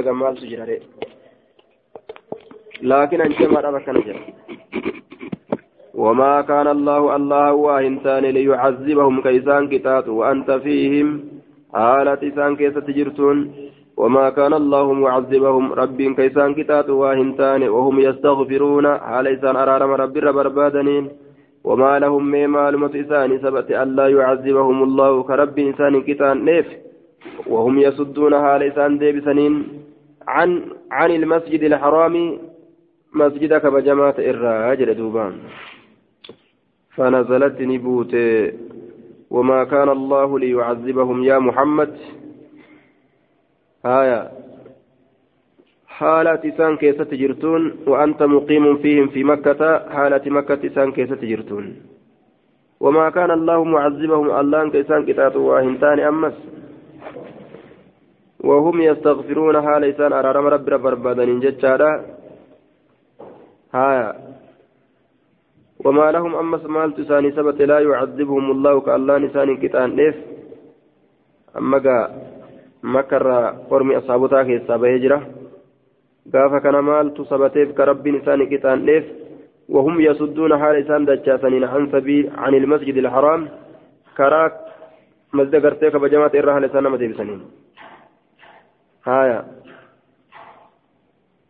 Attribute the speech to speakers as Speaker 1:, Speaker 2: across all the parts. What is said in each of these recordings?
Speaker 1: maaltu jira ree? Laakiin anjamaadha bakkana jira? وما كان الله الله واهنتان ليعذبهم كيسان كتات وأنت فيهم حالة إسان كيسة تجرتون وما كان الله معذبهم رب كيسان كتات واهنتان وهم يستغفرون حال إسان أرارم رب ربربادنين وما لهم من معلومة إسان سبت ألا يعذبهم الله كرب إنسان كتان نيف وهم يصدون حال إسان ديبسنين عن عن المسجد الحرام مسجدك بجماعة الراجل دوبان. فنزلت نبوت وما كان الله ليعذبهم. يا محمد. هايا. حالة إسان كيسة تجرتون. وأنت مقيم فيهم في مكة. حالة مكة إسان كيسة تجرتون. وما كان الله معذبهم. الله كيسان كتات واهنتان أمس. وهم يستغفرون حال إسان أرارم رب رب ربادن جتشارا هايا وما لهم أما سمالت ساني سبت لا يعذبهم الله كالله نسان كتان ليف أما قا مكر قرمي أصابتها كيسا بهجرة قاف كان مالت سبتيف كرب نسان كتان ليف وهم يصدون حال إسان دجاسنين عن سبيل عن المسجد الحرام. كراك مسجد قرتيك بجماعة إرها لسان مديبسنين. هايا.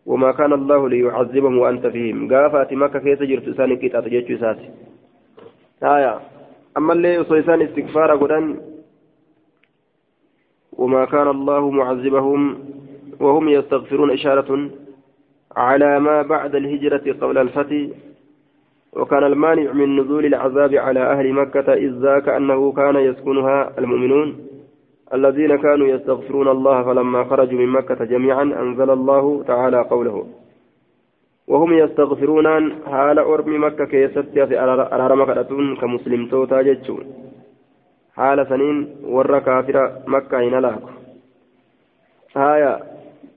Speaker 1: وما كان الله ليعذبهم وأنت فيهم. قافت مكة كيس جرت إسان كتات جيتشو إساتي. هايا. أما اللي يصيسان استغفار قدان وما كان الله معذبهم وهم يستغفرون إشارة على ما بعد الهجرة قبل الفتح وكان المانع من نزول العذاب على أهل مكة إذ ذاك أنه كان يسكنها المؤمنون. الذين كانوا يستغفرون الله فلما خرجوا من مكة جميعا أنزل الله تعالى قوله. وهم يستغفرون حال أرم مكة كيست في أرار مكة كمسلم توتا جتشون. حال سنين ور كافر مكة إن لاك. هايا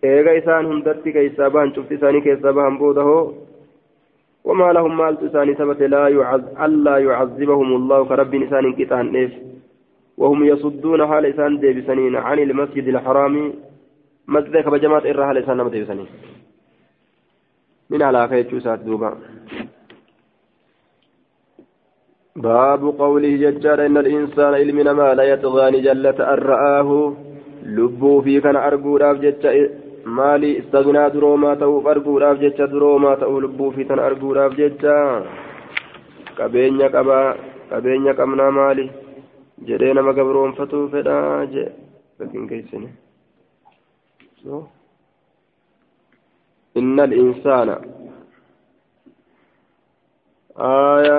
Speaker 1: إيغا إسان هندتي كيسا بان شفت إساني كيسا بان بوده وما لهم مالت إساني سبت لا يعذ ألا يعذبهم الله كرب إسان كتان إيش. وهم يصدون حال إسان ديبسنين عن المسجد الحرام. مسجد كبجماعة إرى حال إسان نمت ديبسنين. من على خير سات دوبا. باب قوله ججار إن الإنسان إلمنا ما لا يطغى جلة أن رآه. لبوا في كان أرجو راف مالي استغنى دروما تأو أرجو راف جتة دروما تأو لبوا في كان أرجو راف جتة كبينيا كبا كبينيا كمنا مالي. Jedhee nama gabroonfatuu fedhaa jee lakin geessine. إن الإنسان آية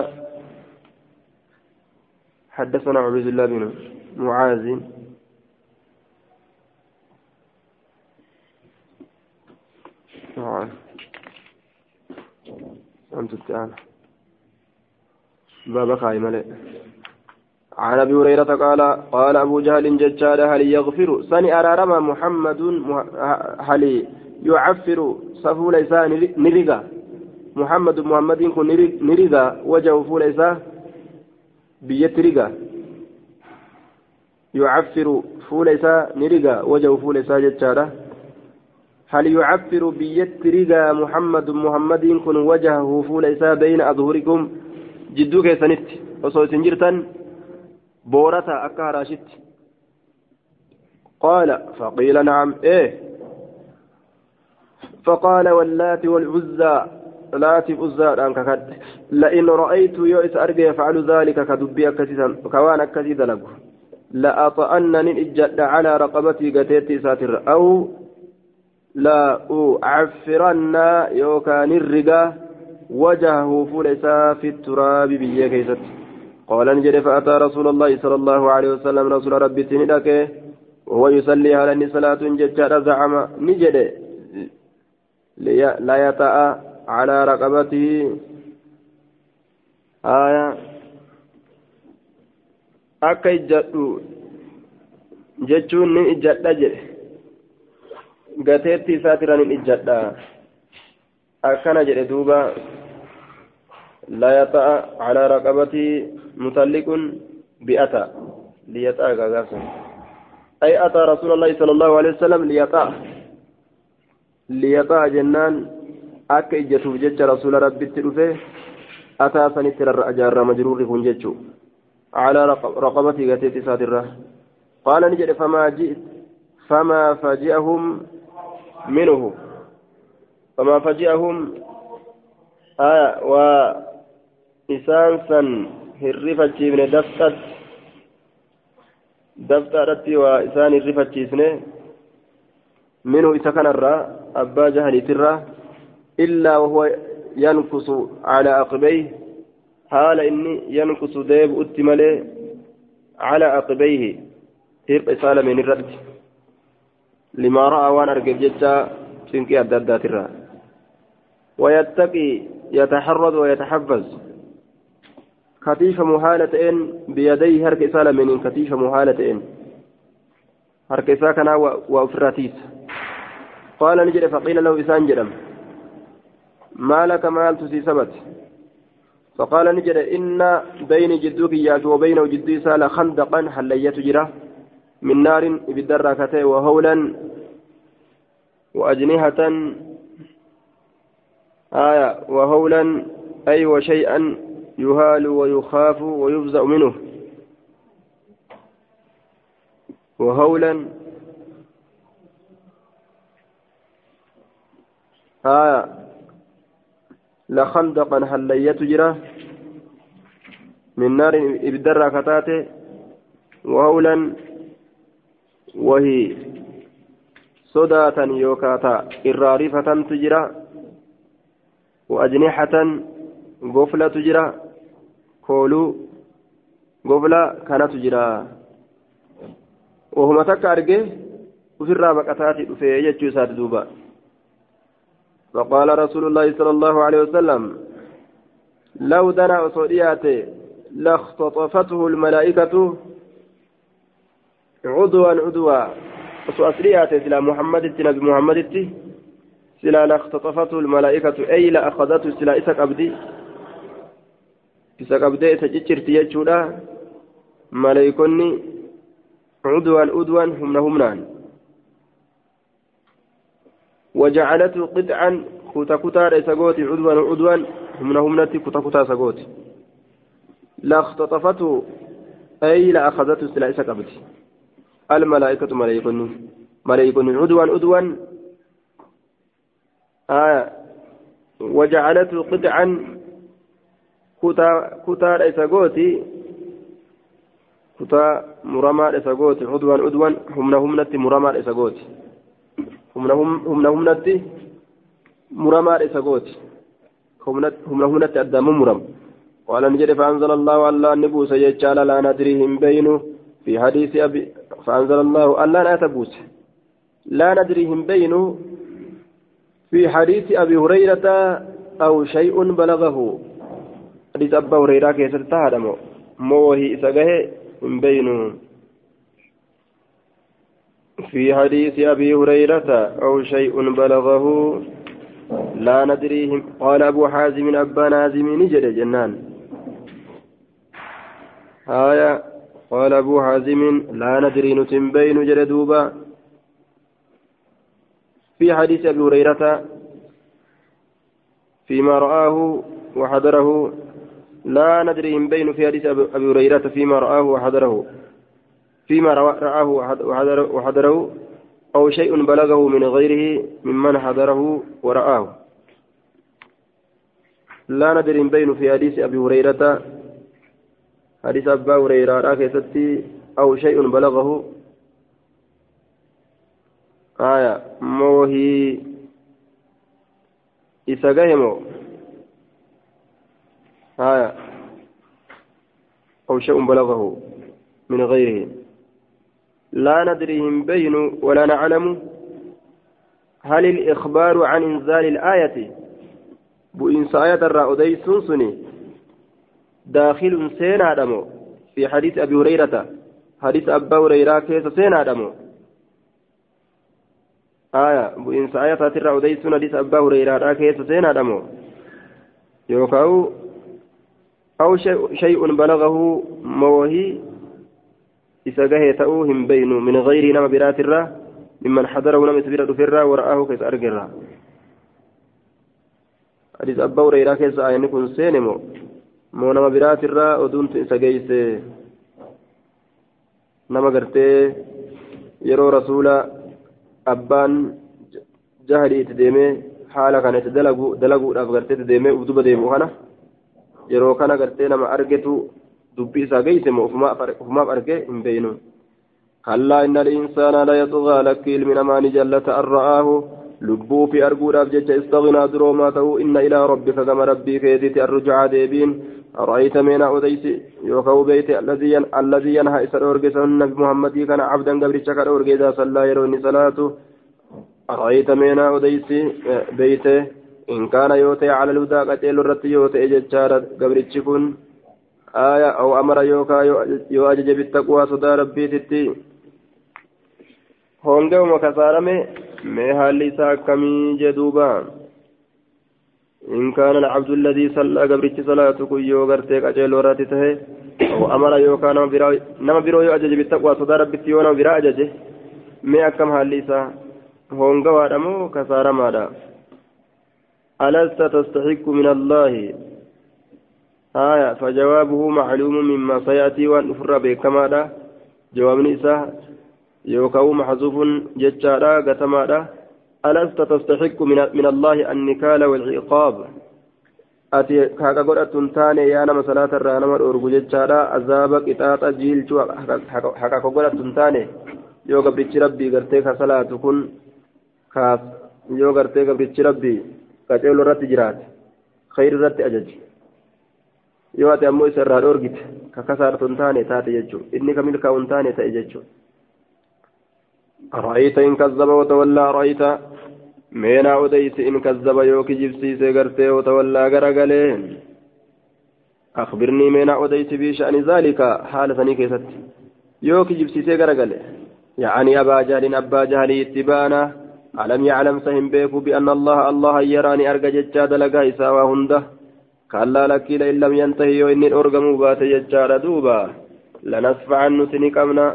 Speaker 1: حدثنا عبيد الله بن معاذ معاذ أنت تعالى بابا خايم عن أبي هريرة قال قال أبو جهل ججال هل يغفر سني ارارما محمد هل يعفر صفو ليس نرقا محمد محمد كن نرقا وجهه فوليس بيت رقا يعفر فوليس نرقا وجهه فوليس ججاله هل يعفر بيت محمد محمد كن وجهه فوليس بين أظهركم؟ جدوك سنت وصوت جرتن بورتا أكا راشد. قال فقيل نعم. إيه. فقال واللات والعزى. لات عزى أنك لئن رأيت يؤس أرجع يفعل ذلك كدبي أكسيدا كوان أكسيدا له لأطأنني إجد على رقبتي قتيت ساتر. أو لا أعفرن يوكان الرقا وجهه فلسا في التراب بيه كيست قال نجد فأتى رسول الله صلى الله عليه وسلم رسول ربي تندك وهو يصلي على صلاة ججارة زعم نجد لا يطأ على رقبته. آية. jechuun nin ijjadha jedhe gateetti isaatira nin ijjadha akkana jedhe duuba لا يطأ على رقبته مطلق بأتى ليطأ غاغاسا أي أتى رسول الله صلى الله عليه وسلم ijjatuuf jecha rasuula rabbitti dhufe ataa sanitti rarra'a jaarraa majruurri kun jechuu calaa raqabatii gateetti isaatirra qaala ni jedhe famaa ji'it famaa faji'ahum minhu famaa faji'ahum aya waa isaan san hirrifachiifne dafxat dafxaadhatti waa isaan hirrifachiisne minhu isa kanarraa abbaa jahaliitirraa illaa wahuwa yankusu calaa aqibeyhi haala inni yankusu deebi'utti malee calaa aqibeyhi hirpha isaa lameen irratti limaa ra'aa waan argeef jecha cinqii adda addaatirraa ويتقي يتحرض ويتحفز كتيفة محالة إن بيديه هرك إسالة من كتيفة محالة إن. هرك إساكنا وأفراتيس. قال نجد فقيل له إسان جرم. ما لك مال تسي سبت؟ فقال نجد إن بين جدك ياك وبين جدي سال خندقا حليت جرة. من نار بالدراكتين وهولا وأجنحة. آية وهولا أي وشيئا يهال ويخاف ويفزع منه. وهولا. آية. لخندقا حليت جرا. من نار إبدر كتاته. وهولا. وهي. صداة يوكاتا. إرارفة تجرى وأجنحة غفلة تجرى kooluu gobla kanatu jira. Wahuma takka arge ufirraa baqataati dhufee jechuu isaati duuba. فقال رسول الله صلى الله عليه وسلم لو دنا أصولياته لاختطفته الملائكة عدوا عدوا أصولياته سلا محمد نبي محمد سلا لاختطفته الملائكة أي لأخذته سلا إسك أبدي isa qabdee isa ciccirti jechuudha. Maleeykonni cudwan udwan humna humnaan. وجعلته قطعا كتا كتا سقوتي عدوا عدوا همنا همنتي كتا كتا سقوتي لا اختطفته أي لا أخذته سلا سقبت الملائكة ملائكة ملائكة عدوا عدوا آه وجعلته قطعا kutaadha isa gooti kutaa muramaadha isa gooti udwan udwan humna humnatti muramaadha isa gooti humna humnatti muramaadha isa gooti humna humnatti addaamu muram قال نجد فأنزل الله ألا نبوس يجعل لا ندريهم بينه في حديث أبي فأنزل الله ألا لا تبوس لا ندريهم بينه في حديث أبي هريرة أو شيء بلغه حديث أبا هريرة كيسر تهدم موهي إسقه من بينه في حديث أبي هريرة أو شيء بلغه لا ندريهم قال أبو حازم أبا نازم نجد جنان آية قال أبو حازم لا ندري نتم بين جردوبا في حديث أبي هريرة فيما رآه وحضره لا ندري إن بين في حديث أبي هريرة فيما رآه وحضره. فيما رآه وحضره أو شيء بلغه من غيره ممن حضره ورآه. لا ندري إن بين في حديث أبي هريرة حديث أبا هريرة أو شيء بلغه. آية موهي. إسقاهمو آية. أو شيء بلغه من غيره. لا ندريهم بين ولا نعلم. هل الإخبار عن إنزال الآية؟ بإنس آية الرأودي سنسني داخل سينا دمو في حديث أبي هريرة. حديث أبا هريرة كيس سينا دمو آية. بإنس آية الرأودي سن حديث أبا هريرة كيس سينا دمو يوكاو أو شيء بلغه موهي إذا تأوهم بين من غير نما برات الره ممن حضره نم سبيل دفرا ورآه كيس أرجرا حديث أبا هريرة كيس آية نكون سينمو مو؟ نما برات الرا ودون سجيس نما قرتي يرو رسول أبان جهلي تديمي حالا كانت دلقو دلقو أفغرتي تديمي ودوب ديمو كان يرو كان قرتي نما أرجتو دبي سجيس مو فما أرجي إن بينو كلا إن الإنسان لا يطغى لكيل من أمان جلة أن رآه لبو في أرجو أبجج استغنى دروماته إن إلى ربك كما ربي كيدت الرجع ديبين أرأيت من أوديس يوكو بيت الذي الذي ينهى إسر أورجس النبي محمد كان عبدا قبل شكر أورجيدا صلى يروني صلاته أرأيت من أوديس بيته إن كان يوتي على الهدى قتيل الرت يوتي ججارة قبل شكون آية أو أمر يوكا يو أجج بالتقوى صدى ربي تتي. kasaarame mee haalli isaa akkamii jedhuuba إن كان العبد الذي صلى قبرت صلاته يو غرتي قجلو راتي تهي. أو أمر يو كان نما برو يو أجج بالتقوى صدى ربي يو برا أجج مي أكم هاليسا هونغا وادمو كسارة مادا ألست تستحق من الله؟ آية فجوابه معلوم مما سيأتي وأن أفر بكما جواب نساء يوكاو محذوف جتشارا قتمارا ألست تستحق من, من الله النكال والعقاب؟ أتي كاكا قرأت تاني يا نما صلاة الرانما الأرغو جتشارا أزابك إطاطا جيلشو حكا قرأت تاني gartee ka salaatu kun kaas yoo gartee gabrichi ajaji yoo ati ammoo isa irraa dhoorgite ka kasaartu hin taane taate jechuudha inni ka milkaa'u hin taane ta'e jechuudha. أرأيت إن كذب وتولى أرأيت مينا أديس إن كذب يوكي جبسي سيغرتي وتولى غرقلين أخبرني مينا أديس بشأن ذلك حالة كيست يوكي جبسي سيغرقلين يعني أبا جهل أبا جهل اتبانا ألم يعلم سهم بيكو بأن الله الله يراني أرقى ججاد لقا إساوى هنده. كلا لك إن لم ينتهي وإني أرقم بات ججاد دوبا. لنسفعن سنكمنا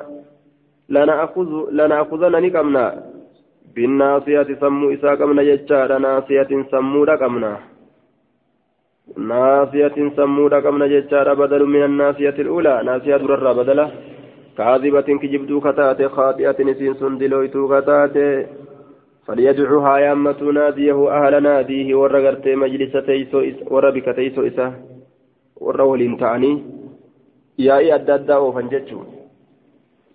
Speaker 1: لنأخذ لنأخذن نكمنا بالناصية سمو إسا قمنا ججارا ناصية سمو قمنا ناصية سمو قمنا ججارا بدل من الناصية الأولى. ناصية درر بدلة كاذبة كجبدو كتاتي خاطئة نسين سندلويتو كتاتي فليدعوها يامة ناديه أهل ناديه ورغرت مجلس تيسو وربك تيسو إسا ورولين تعني. يائي أدى أدى أوفنجتشون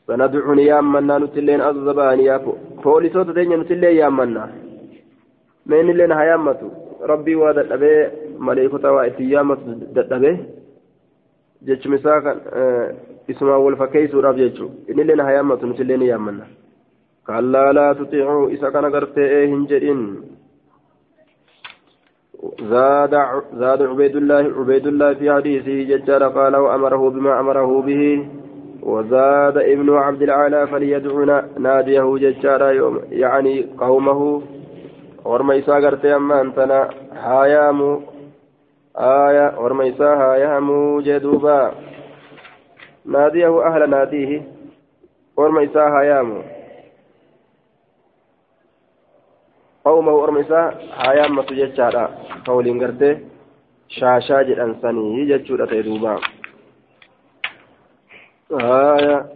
Speaker 1: سندعو نيامنا نتلين الزبان يا فوليسوت دنيا نتلين يامنا من اللين هيامتو ربي واد الأبي ملائكة وائتي يامت الأبي جتش مساكا اسمه والفكيس راب جتشو. إن اللين هيامتو نتلين يامنا كلا لا تطيعوا إذا كان قرت هنجرين زاد زاد عبيد الله عبيد الله في حديثه ججار قال وأمره بما أمره به وزاد ابن عبد العالى فليدعو ناديه ججارا يعني قومه ورميسا قرتي أما أنتنا هايامو آية ورميسا هايامو جدوبا ناديه أهل ناديه ورميسا هايامو قومه ورميسا هايامو ججارا قولين قرتي شاشا جدًا سني ججورة دوبا آية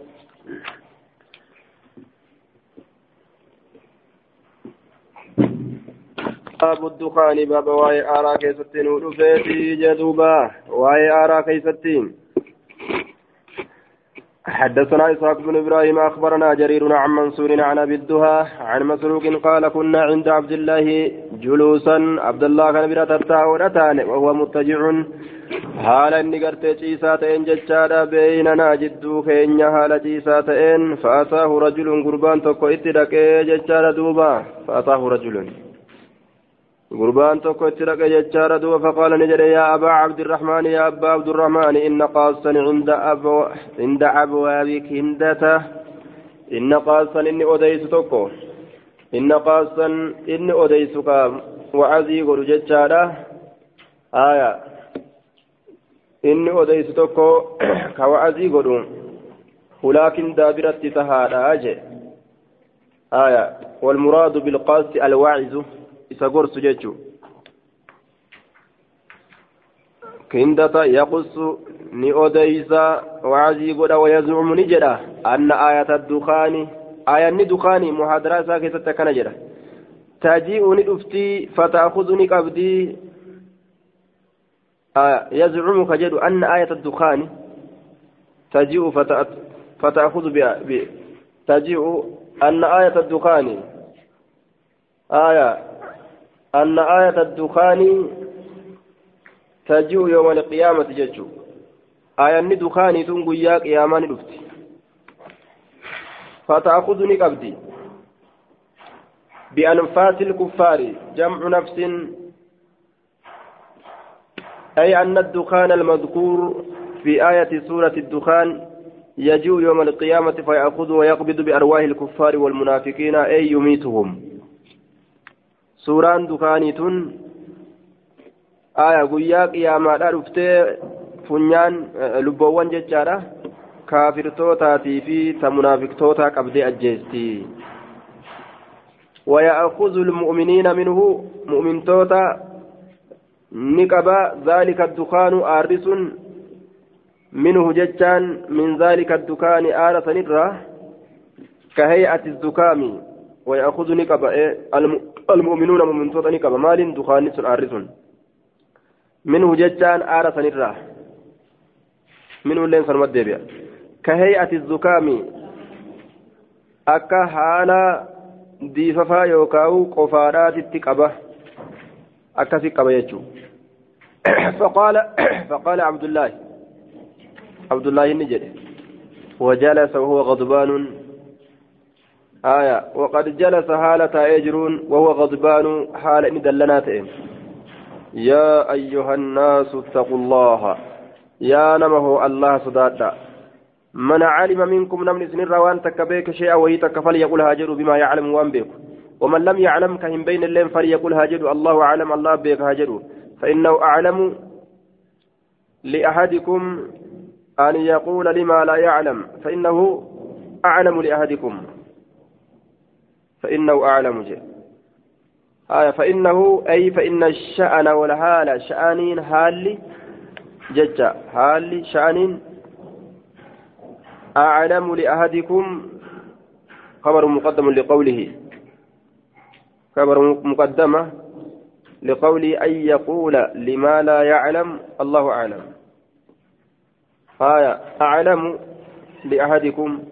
Speaker 1: باب الدخان باب واي آرا كيستين ودفيتي جدوبا واي آرا كيستين حدثنا إسحاق بن إبراهيم أخبرنا جرير عن منصور عن أبي الدهى عن مسروق قال كنا عند عبد الله جلوسا عبد الله كان برا وهو متجع haala inni gartee ciisaa ta'een jechaadha beeynanaa jidduu keenya haala ciisaa ta'een fa'ataahu rajulun gurbaan tokko itti dhaqee jechaadha duuba fa'ataahu rajulun gurbaan tokko itti dhaqee jechaadha duuba faqaala ni jedhe yaa abaa cabdirrahmaan yaa abbaa cabdirrahmaan inna qaasan cinda abwaabi kindata inna qaasan inni odeysu tokko inna qaasan inni odeysu ka wacazii godhu jechaadha aya inni odeysu tokko ka wa'azii godhu hulaakin daabiratti tahaadha jee آية والمراد بالقاص الواعز إسا سججو كندة يقص نؤديسا وعزي قد ويزعم نجرة أن آية الدخان آية الدخان محاضرة ساكتة تكنجرة تجيء ندفتي فتأخذني قبدي آه يزعم كجد أن آية الدخان تجيء فتأخذ ب تجيء أن آية الدخان آية أن آية الدخان تجيء يوم القيامة ججو. آية الدخان تنقل يا قيامان دفتي. فتأخذني قبدي بأنفاس الكفار جمع نفس. أي أن الدخان المذكور في آية سورة الدخان يجيء يوم القيامة فيأخذ ويقبض بأرواح الكفار والمنافقين. أي يميتهم. سوران دخانية آية قيا قياما رفتي فنيان لبوان ججارة كافرتوتاتي في تمنافقتوتا قبضي أجيستي ويأخذ المؤمنين منه مؤمن توتا نقبا ذلك الدخان آرس منه جتان من ذلك الدكان آرس نرى كهيئة الدكام ويأخذ نقبا المؤمنون مؤمن توتا نقبا مال دخان آرس منه جتان آرس نرى منه لين سلمت كهيئة الدكام akka haala diifafaa yookaan qofaadhaatitti qaba akkasi qaba jechuun فقال فقال عبد الله. عبد الله النجد وجلس وهو غضبان. آية وقد جلس حالة يجرون وهو غضبان حال ندلنات يا أيها الناس اتقوا الله. يا نمه الله صدادا. من علم منكم نمن سنر وان تكبيك شيئا وهي تكفل يقول هاجر بما يعلم وان بيك. ومن لم يعلم كهم بين اللين فليقول هاجر. الله أعلم الله بيك هاجر. فإنه أعلم لأحدكم أن يقول لما لا يعلم. فإنه أعلم لأحدكم. فإنه أعلم جي آية فإنه أي فإن الشأن والحال شأنين هالي ججا هالي شأنين أعلم لأحدكم. خبر مقدم لقوله. خبر مقدمة لقوله أن يقول لما لا يعلم الله أعلم. آية أعلم لأحدكم.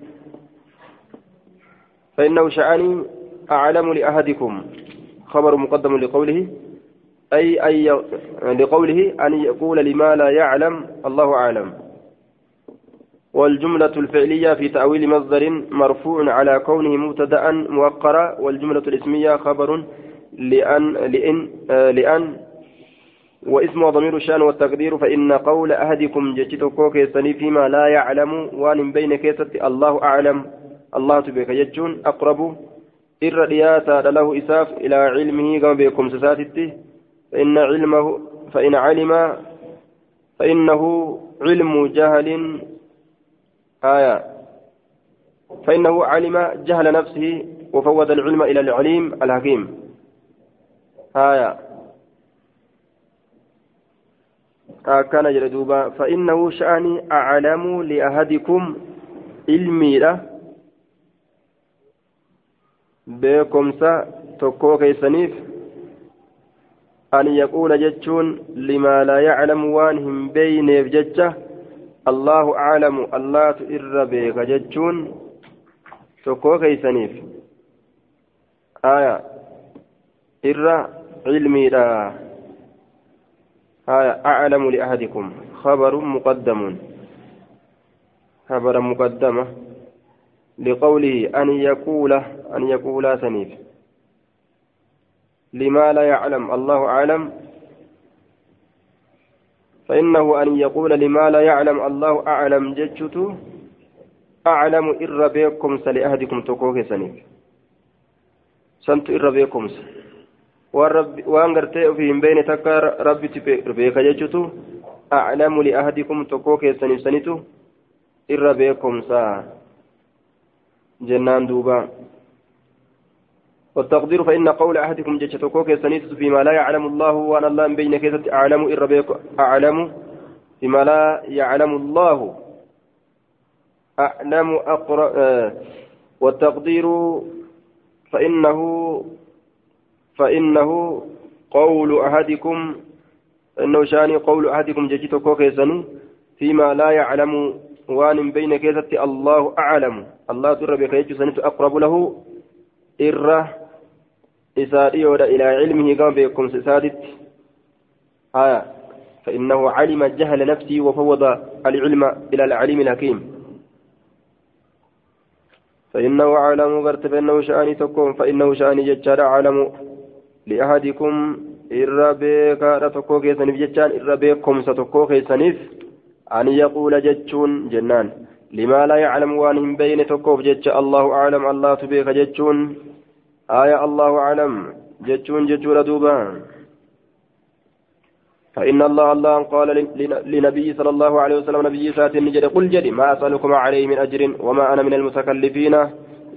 Speaker 1: فإنه شأني أعلم لأحدكم. خبر مقدم لقوله أي أي لقوله أن يقول لما لا يعلم الله أعلم. والجملة الفعلية في تأويل مصدر مرفوع على كونه مبتدأ موقرا والجملة الاسمية خبر لأن لأن لأن واسم ضمير الشأن والتقدير فإن قول أحدكم جتتكو كيسني فيما لا يعلم وان بين كيست الله أعلم. الله تبيك يجون أقرب له إساف إلى علمه كما بكم سساتته فإن علمه فإن علم فإنه علم جهل آية فإنه علم جهل نفسه وفوض العلم إلى العليم الحكيم آية كان جلدوبا فإنه شأني أعلم لأحدكم علمي له beekomsa tokkoo keeysaniif an yaquula jechuun limaa laa yaclamu waan hin beeyneef jecha allahu aclamu allaatu irra beeka jechuun tokkoo keeysaniif aya irra علمي أعلم لأحدكم خبر مقدم خبر مقدمة لقوله أن يقول أن يقول سنيف. لما لا يعلم الله أعلم. فإنه أن يقول لما لا يعلم الله أعلم ججته أعلم إر بكم سلأهدكم تقوك سنيف. سنت إر بكم waan gartee ofii hin beekne takka rabbitti beeka jechuutu aclamu liahadikum tokkoo keessan ibsanitu irra beekomsa jennaan duuba والتقدير فإن قول أحدكم جتشتكوك سنيت فيما لا يعلم الله وأن الله بين كيسة أعلم إربيك أعلم فيما لا يعلم الله. أعلم أقرأ آه. والتقدير فإنه فإنه قول أحدكم إنه شاني قول أحدكم جتشتكوك سني فيما لا يعلم وأن بين كيسة الله أعلم. الله تربي كيسة سنيت أقرب له. إرة إساديود إلى علمه كما بيكم سادت آية. فإنه علم جهل نفسه وفوض العلم إلى العليم الحكيم. فإنه عالم قرت فإنه شأني تكون. فإنه شأني ججار عالم لأحدكم beekaadha tokkoo keessaniif jechaan irra beekomsa tokkoo keessaniif yaquula jechuun jennaan limaa laa yaclamu waan hin beyne tokkoof jecha allahu aclam allaatu beeka jechuun آية الله أعلم جتون جتون دوبا. فإن الله الله قال لنبي صلى الله عليه وسلم نبي سات النجد قل جدي ما أسألكم عليه من أجر وما أنا من المتكلفين.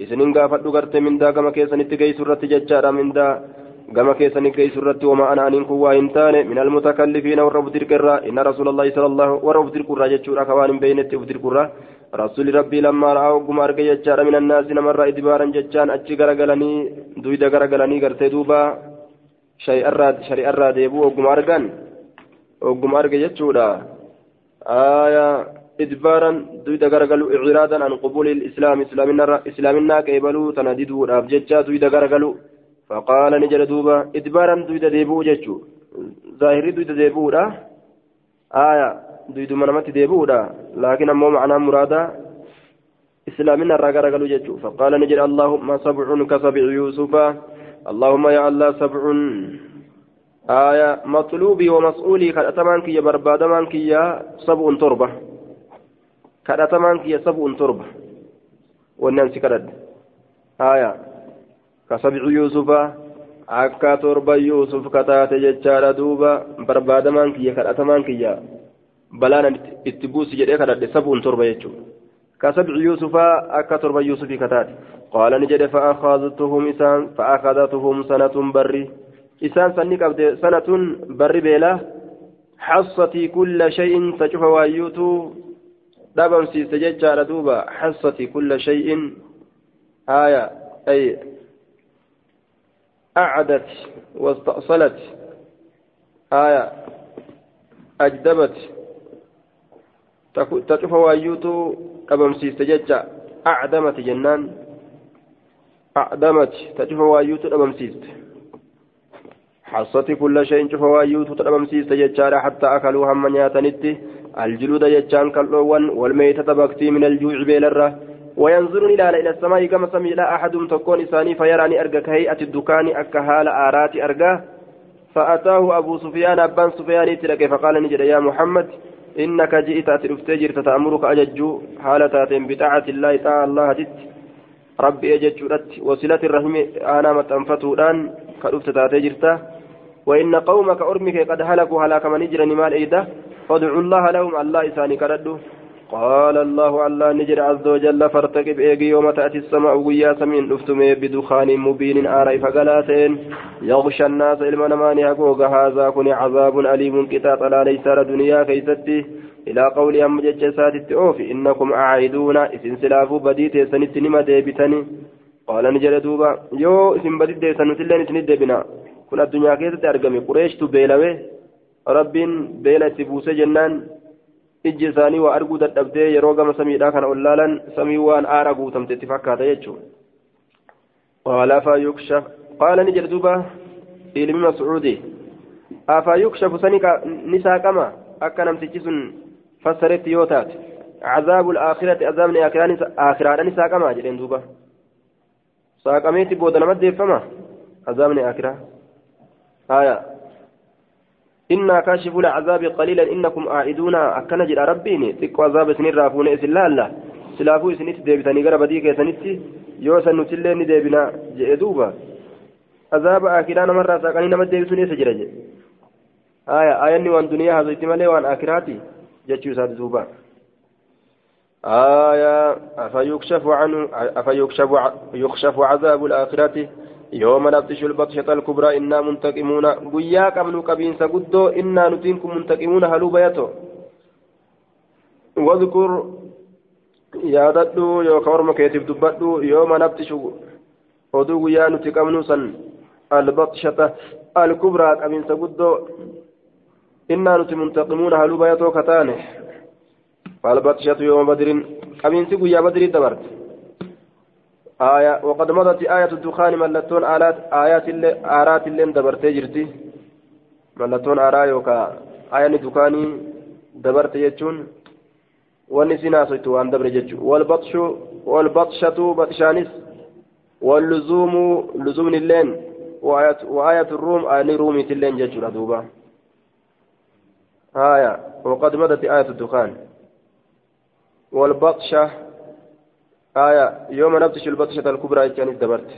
Speaker 1: إسنين قافت قرت من دا كما كيسن اتقي سرة ججارة من دا. كما كيسن اتقي سرة وما أنا أن كوا إنتان من المتكلفين والرب تلك إن رسول الله صلى الله تلك الرا جتشورا كوان بين الرا رسول ربي لما رأوا قم أرقى جتشار من الناس نمر إدبارا جتشان أتشي غرقلني دويدا غرقلني غرتي دوبا شيء الراد شريء الراد يبو قم أرقان وقم أرقى جتشورا آية إدبارا دويدا غرقلوا إعرادا عن قبول الإسلام إسلامنا إسلامنا كيبلوا تنددوا راب جتشا دويدا غرقلوا فقال نجل دوبا إدبارا دويدا ديبو جتشو ظاهري دويدا ديبو آية duyduma namatti deebi'uudha laakiin ammoo macnaa muraada islaamina irraa garagalu jechuu faqaala ni jedhe allaahumma sabcun ka sabci yuusufa allaahumma yaa allah sabcun آية مطلوبي ومسؤولي كأتمان كي بربادمان كي سبع تربة كأتمان كي سبع تربة والناس كرد آية كسبع يوسف akka torba yuusuf kataate jechaadha duuba. Barbaadamaan kiyya kadhatamaan kiyya. Balaan itti buusi jedhee kadhadhe sabuun torba jechuudha. كسبع يوسف أكا تربى يوسف كتات قال نجد فأخذتهم إسان فأخذتهم سنة بري إسان سنك سنة بري بيلا حصتي كل شيء تشوف وايوتو سيستجد على دوبا حصتي كل شيء آية أي أعدت واستأصلت. آية. أجدبت. تشوف وأيوتو أبمسيست ججا أعدمت جنان. أعدمت. تشوف وأيوتو أبمسيست. حصت كل شيء. شوف وأيوتو أبمسيست ججا حتى أكلوا هم نياتنتي الجلود ججان كاللوان والميتة بكتي من الجوع بيلرة. وينظر إلى السماء كما سمي لا أحد تكون إساني فيراني أرجع كهيئة الدكان أكهال آرات أرجاه فأتاه أبو سفيان أبان سفيان تلك فقال نجد يا محمد إنك جئت أترفتي جرت تأمرك أججو حالة بطاعة الله تعالى الله جت. ربي أججرت وصلة الرحم أنا متنفتودان كرفت تاتي جرته وإن قومك أرمك قد هلكوا هلاك من يجري مال إيده. فادعوا الله لهم الله إساني كردوا قال الله الله نجر عز وجل فارتقب إيجي يوم تأتي السماء ويا سمين أفتم بدخان مبين آري فقلاتين. يغشى الناس إلما نماني حقوق هذا كن عذاب أليم كتاب لا ليس دنيا كيستي. إلى قول أم ججسات التؤوفي إنكم أعيدون. إسن سلافو بديت سنت نما ديبتني. قال نجر دوبا. يو إسن بديت دي سنتلين إسن ديبنا. كن الدنيا كيست أرقمي. قريش تبيلوي رب بيلة تبوس جنان. Ijji isaanii waa arguu dadhabdee yeroo gama samiidhaa kana ol laalan samii waan aara guutamte itti fakkaata jechuudha qaala afaa yukshaf qaala ni jedhe duuba ilmi mascuudi afaa yukshafu sani ni saaqama akka namtichi sun fassaretti yoo taate عذاب الآخرة عذاب آخرة ni saaqama jedheen duuba saaqameetti booda nama deeffama عذابني آخرة آية إنا كاشف العذاب قليلا إنكم عائدون أكن جرى ربيني. تقوى عذاب سنين رافون إسن لا الله. سلافو سنيت ديبتاني غرا بديك سنيت يوسن نتلين ديبنا جئدوبا عذاب آخران مرة ساقني نمت ديبسون يسجرج آية. آية وان دنيا هذا احتمالي وان آخراتي. جتشو ساد دوبا آية. أفيكشف عنه أفيكشف يكشف عذاب الآخرة يوم نبطش البطشة الكبرى إنا منتقمون قيا قبل قبين سقدو إنا نتنكم منتقمون هلو بيتو واذكر yaadadhu yookaan orma keetiif dubbadhu yooma nabtishu oduu guyyaa nuti qabnu san albaqshata alkubraa qabinsa guddoo innaa nuti muntaqimuuna haluu bayatoo kataane albaqshatu yooma badrin qabinsi guyyaa badrii dabarte آية وقد مضت آية الدخان ملتون آلات آيات اللي آرات اللي دبرتي جرتي ملتون آراء يوكا آية دكاني دبرتي يجون wanni si naasoftu waan dabre jechuudha walbaxshu walbaxshatu baxshaanis walluzuumu luzuumni illeen waayatu ruum ayani ruumiiti illeen jechuudha duuba haya وقد مضت آية الدخان والبطشة آية يوم نبطش البطشة الكبرى كانت دبرت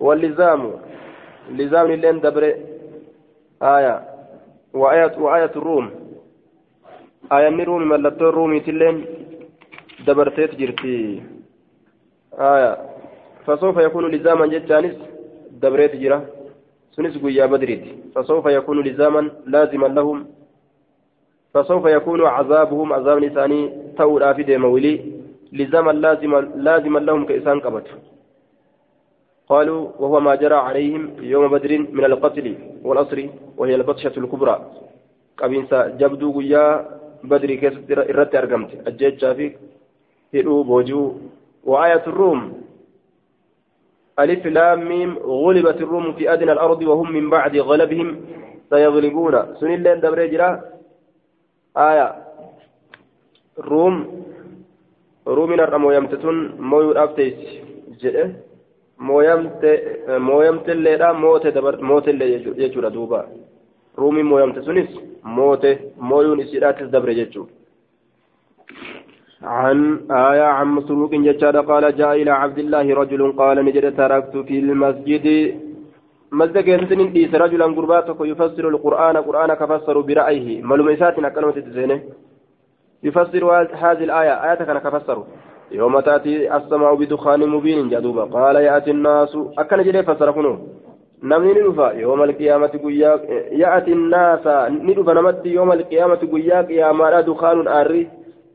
Speaker 1: واللزام لزام اللين دبر آية وآية وآية الروم. آيانni ruumi mallattoon ruumiitilleen dabarteet jirti آية فسوف يكون لزاما جتانس دبريت جرا. سنس قويا بدريت فسوف يكون لزاما لازما لهم. فسوف يكون عذابهم عذاب نساني تورا في ديمولي لزاما لازما لازما لهم كإسان قبت قالوا وهو ما جرى عليهم يوم بدر من القتل والأسر وهي البطشة الكبرى. قبينسا جبدو قويا بدري كيست irratti argamte ajjechaa fi hidhuu boojuu وآية الروم. ألف لام ميم. غلبت الروم في أدنى الأرض وهم من بعد غلبهم سيغلبون. سن اللين دبر جرا. آية. روم. رومنا الرمو يمتتون مويو أفتيس جئ mooyamte mooyamtelleedha mootellee jechuudha duuba. Ruumiin mooyamte sunis moote mooyuun isiidhaatis dabre jechuudha. عن آية عن مسروق جشاد قال جاء إلى عبد الله رجل قال نجد تركت في المسجد مسجد كيسن إيس رجلا قرباتك يفسر القرآن قرآن كفسر برأيه ملوميسات كلمة تزينه يفسر هذه الآية. آية كان كفسر يوم تأتي السماء بدخان مبين جدوبا قال يأتي الناس. أكن جري فسر كنو. namni ni dhufa yooma alqiyaamati guyyaa ya'ati naasa ni dhufa namatti yooma alqiyaamati guyyaa qiyaamaadha dukaanun aarri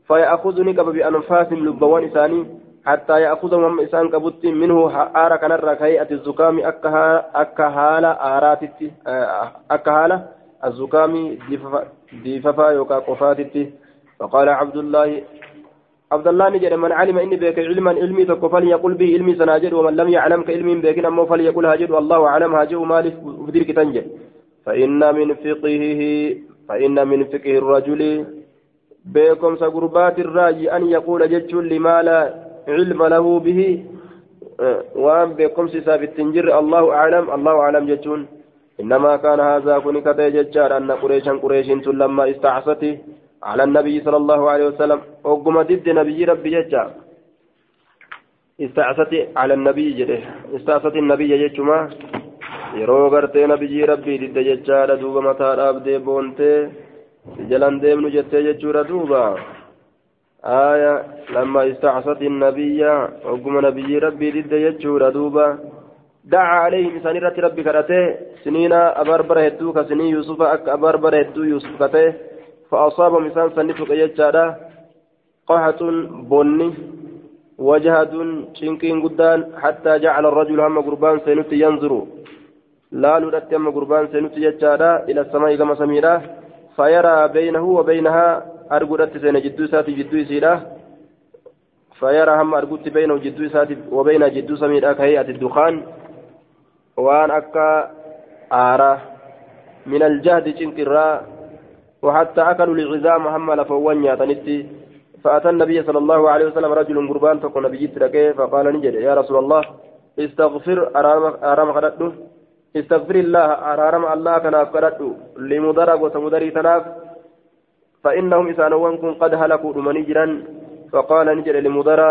Speaker 1: فيأخذ نقب بأنفاسهم لبوان إساني. حتى يأخذهم هم إسان كبت منه آر كنر كهيئة الزكام. أكهالة آراتت أكهالة الزكام. ديففا يوكا قفاتت فقال عبد الله عبد الله نجد من علم إني بك علما علمي تكو فليقل به علمي سناجد ومن لم يعلم كعلمي بك أمه فليقل هاجد والله أعلم هاجد مالك فديرك تنجد. فإن من فقهه فإن من فقه الرجل بكم سقربات الراجي أن يقول جج لما لا علم له به وأن بكم سيساب التنجر الله أعلم الله أعلم ججون. إنما كان هذا كنك ججار أن قريشا قريش لما استعصته على النبي صلى الله عليه وسلم وقم ضد نبي ربي ججا استعصت على النبي جده استعصت النبي ججما yeroo gartee nabiyyi rabbii didde jechaadha duuba mataa dhaabdee boontee jalan deemnu jettee jechuudha duuba آية لما استعصت النبي وقم نبي ربي ضد يجور دوبا دعا عليهم سنيرة ربي كرته سنين أبربر هدو كسنين يوسف أك أبربر هدو يوسف كته فأصاب مثال سنفق يجارا قحة بني وجهة شنكين قدان حتى جعل الرجل هم قربان سينت ينظر. لا لدت هم قربان سينت يجارا إلى السماء كما سميرا فيرى بينه وبينها أرقدت سين جدو ساتي جدو فيرى هم أرقدت بينه جدو ساتي وبين جدو سميرا كهيئة الدخان. وأن أكا آرا. من الجهد شنكرا وحتى أكلوا العظام هم لفوان ياتنتي فأتى النبي صلى الله عليه وسلم رجل قربان فقال نبي تركه فقال نجد يا رسول الله استغفر أرام خدته استغفر الله أرام الله كناف خدته لمدرك وسمدري تناف فإنهم إسانوان كن قد هلكوا من جرا فقال نجد لمدرى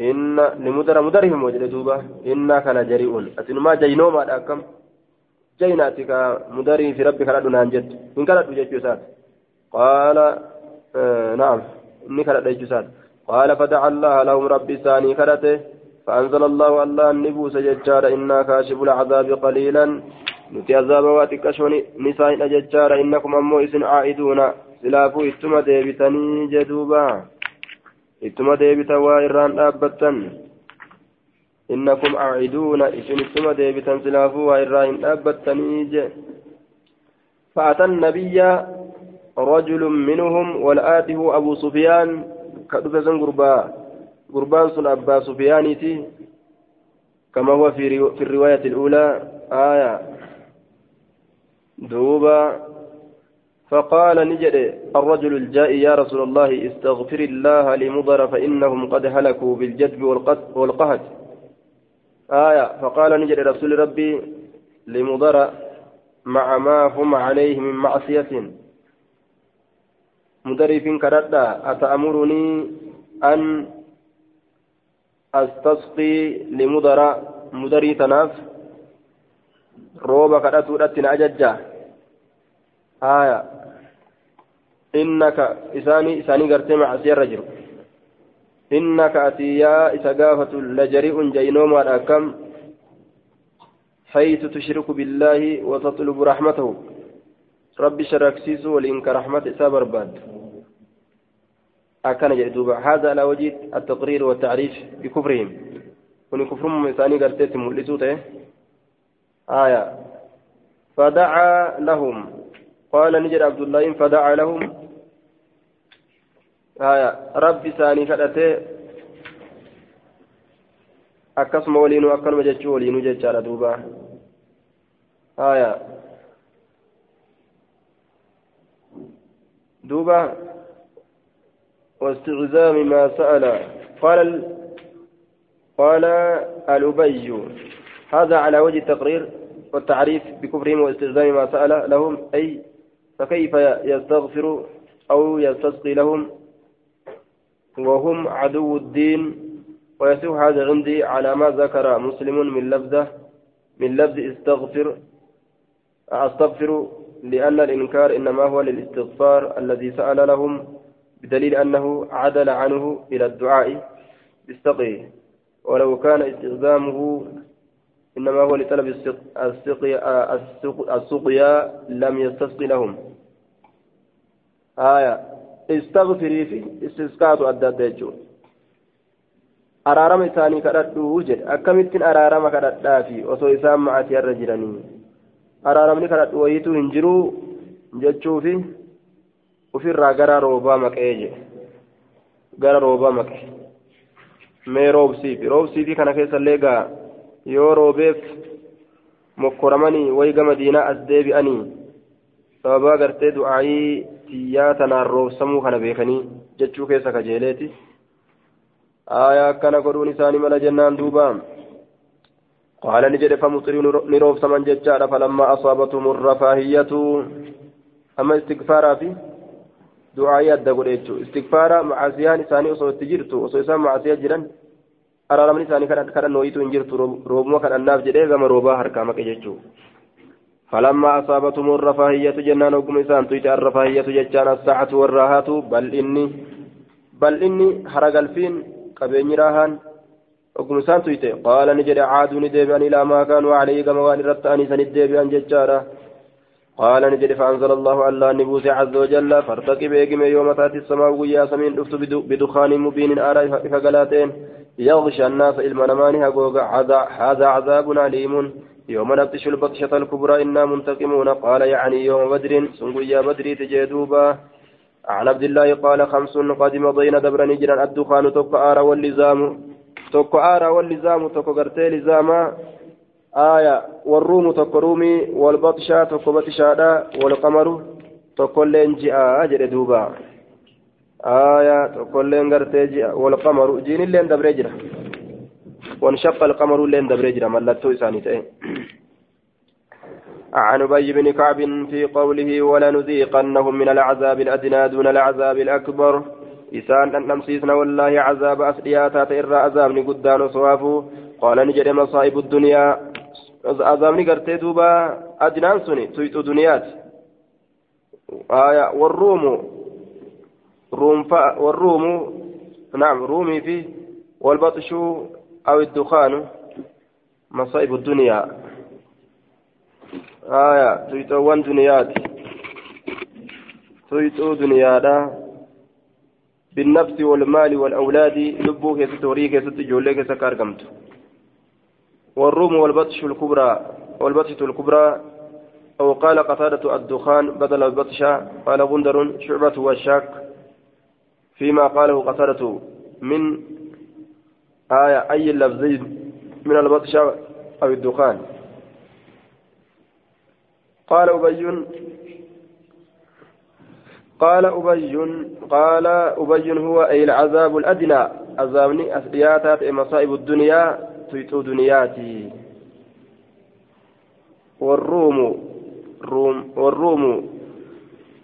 Speaker 1: إن لمدرى مدرهم وجد دوبا إنا كان جريء أتنما جينوما أكم جيناتك مدري في ربك لا نانجد إن كانت جيشوسات قال آه نعم. إني كانت جيشوسات قال فدعا الله لهم ربي ثاني كرته فأنزل الله الله النبوس ججار إنا كاشف العذاب قليلا. نتي عذاب واتكشون نساء ججار إنكم أمو إسن عائدون. سلافو إتما ديبتني جدوبا. إتما ديبتا وإران أبتا إنكم عائدون إسن إتما ديبتا سلافو وإران أبتني فأتى النبي رجل منهم والآته أبو سفيان. كدفة قربا قربان سن أبا سفيانيتي كما هو في, في الرواية الأولى. آية. دوبا. فقال نجد الرجل الجائي يا رسول الله استغفر الله لمضر فإنهم قد هلكوا بالجدب والقهد. آية فقال نجد رسول ربي لمضر مع ما هم عليه من معصية. مدرف كردا أتأمرني أن أستسقي لمدر مدري تناف. روبا كراتو رتنا أججا آية. إنك إساني إساني قرتي مع إنك أتيا إسقافة لجريء جينوما أكم حيث تشرك بالله وتطلب رحمته. ربي شركسيس ولإنك رحمة سابر باد أكان جدوبا هذا على وجه التقرير والتعريف بكفرهم. وني كفرهم مثاني قرتيت ملسوته آية. فدعا لهم. قال نجد عبد الله فدعا لهم. آية ربي ثاني كدته akkasuma waliinuu akkanuma jechuu waliinuu jechaadha duuba. Haya duuba واستعزام ما سأل قال قال الأبي هذا على وجه التقرير والتعريف بكفرهم واستعزام ما سأل لهم أي فكيف يستغفر أو يستسقي لهم وهم عدو الدين ويصح هذا عندي على ما ذكر مسلم من لفظه من لفظ استغفر أستغفر لأن الإنكار إنما هو للاستغفار الذي سأل لهم بدليل أنه عدل عنه إلى الدعاء بالسقي. ولو كان استخدامه إنما هو لطلب السقيا لم يستسقي لهم. آية. استغفري في استسقاط أدى araarama isaanii kadhadhuu jedhe akkamittiin araarama kadhadhaafi osoo isaan ma'atii irra jiranii araaramni kadhadhu wayiituu hin jiruu jechuufi ofirraa gara roobaa maqee jedhe gara roobaa maqe mee roobsiifi roobsiifi kana keessallee gaa yoo roobeef mokkoramanii wayi gama diinaa as deebi'anii sababaa gartee du'aayii tiyyaa tanaan roobsamuu kana beekanii jechuu keessa kajeeleeti. آية كان قرون إساني ملا جنان دوبا قال نجد فمطر نروف سمن ججار فلما أصابتهم الرفاهية أما استغفارا في دعاء يد قريتشو استغفارا معاسيان إساني أصو تجرتو أصو إسان معاسيا جران أرارمني إساني كان كان نويتو إنجرتو روبما كان الناف جدي غم روبا هركامك ججو فلما أصابتهم الرفاهية جنان وقم إسان تويت الرفاهية ججان الساعة والراحة بل إني بل إني هرق الفين qabeenyi raahaan ogguma isaan tuyte qaala ni jedhe caaduu ni deebi'an ilaa maa kaanuu calayhi gama waan irratti قال نجد فأنزل الله ألا نبوس عز وجل فارتقب إيقم يوم تأتي السماء ويا سمين دفت بدخان مبين آراء فقلاتين. يغشى الناس إلما نمانها هذا عذاب أليم. يوم نبتش البطشة الكبرى إنا منتقمون. قال يعني يوم بدر. سنقيا بدري تجدوبا عن عبد الله قال خمس قدم بين دبر نجرا. الدخان توك آرى واللزام توك آرى واللزام قرتي لزاما. آية والروم توك رومي والبطشا توك بطشادا والقمر توك لين جاء أجر دوبا. آية توك لين قرتي جاء والقمر جين لين دبر جرا وانشق القمر لين دبر جرا ملتو إساني تأي. عن أبي بن كعب في قوله ولنذيقنهم من العذاب الأدنى دون العذاب الأكبر. إسان أن نمسيسنا والله عذاب أسلياتا إرى عذاب قدان صوافو قال نجد مصائب الدنيا. نقرتي دوبا أدنان سني تيت دنيات آية والروم روم والروم نعم رومي في والبطش أو الدخان مصائب الدنيا آية تيتوان دنيات تيتو دنيادا بالنفس والمال والأولاد لبو كيست وري كيست جولي كيست كاركمت والروم والبطش الكبرى والبطشة الكبرى أو قال قتادة الدخان بدل البطشة قال غندر شعبة والشاك فيما قاله قتادة من آية أي اللفظين من البطشة أو الدخان. قال أبي قال أبي قال أبي هو أي العذاب الأدنى. عذابني أسرياتات مصائب الدنيا. تيتو دنياتي. والروم روم والروم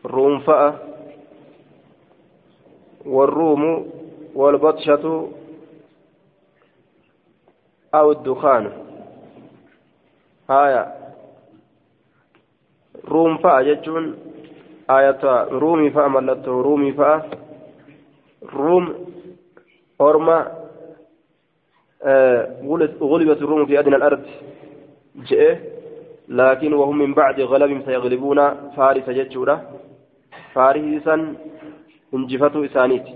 Speaker 1: روم فأ والروم والبطشة أو الدخان. آية. روم فأ جتون آية. رومي فأ ملته رومي فأ. روم أرمى غلبت الروم في أدنى الأرض جئه لكن وهم من بعد غلب سيغلبون فارس جتشورة فارسا انجفتوا إسانيت.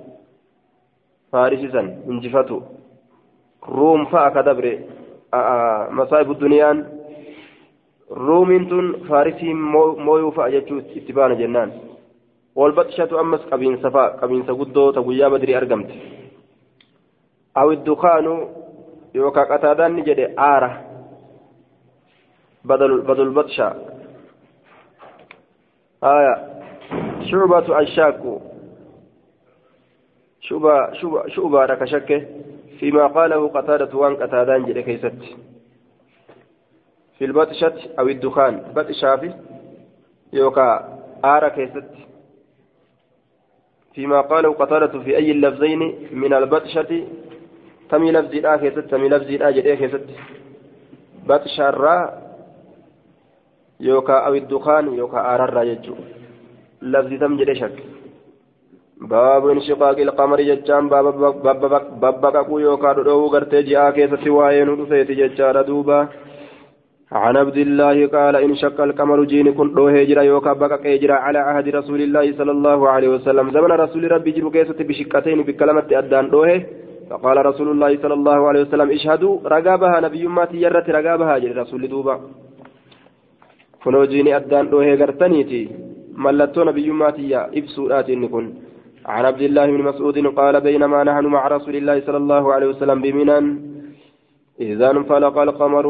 Speaker 1: فارسا انجفتوا. روم فأكدبر مصائب الدنيا رومين تن فارسي مويو فأجتشو اتبان جنان. والبطشة أمس قبين صفاء قبين سقدو تقويا بدري أرقمت. أو الدخان قتادان نجد آره بدل بدل بطشة آية شعبة الشاك شعبة شعبة شعبة لك شك فيما قاله قتادة وان قتادان جل كيست في البطشة أو الدخان بطشة في يوكا آر كيست فيما قاله قتادة في أي اللفظين من البطشة تمي لفظ الآ كيست تمي لفظ الآ جل كيست بطشة الراء yookaan awiddukaan yookaan aararraa jechuudha lafti tam jedhe shak baabu inshiqaaqi ilqamari jechaan babbaqaquu yookaan dhodhoowuu gartee ji'aa keessatti waa'ee nu dhufeeti jechaadha duuba عن عبد الله قال إن شق القمر جين كن دوه جرا يوكا بقى جرا على عهد رسول الله صلى الله عليه وسلم زمن رسول ربي جرو كيسة بشقتين بكلمة أدان دوه فقال رسول الله صلى الله عليه وسلم اشهدوا رقابها نبي ما تيرت رقابها جري رسول دوبا. kunoo jiini addaan dhoohee gartaniiti mallattoo nabiyyummaatiyya ibsuudhaati inni kun عن عبد الله بن مسعود قال بينما نحن مع رسول الله صلى الله عليه وسلم بمنى إذا انفلق القمر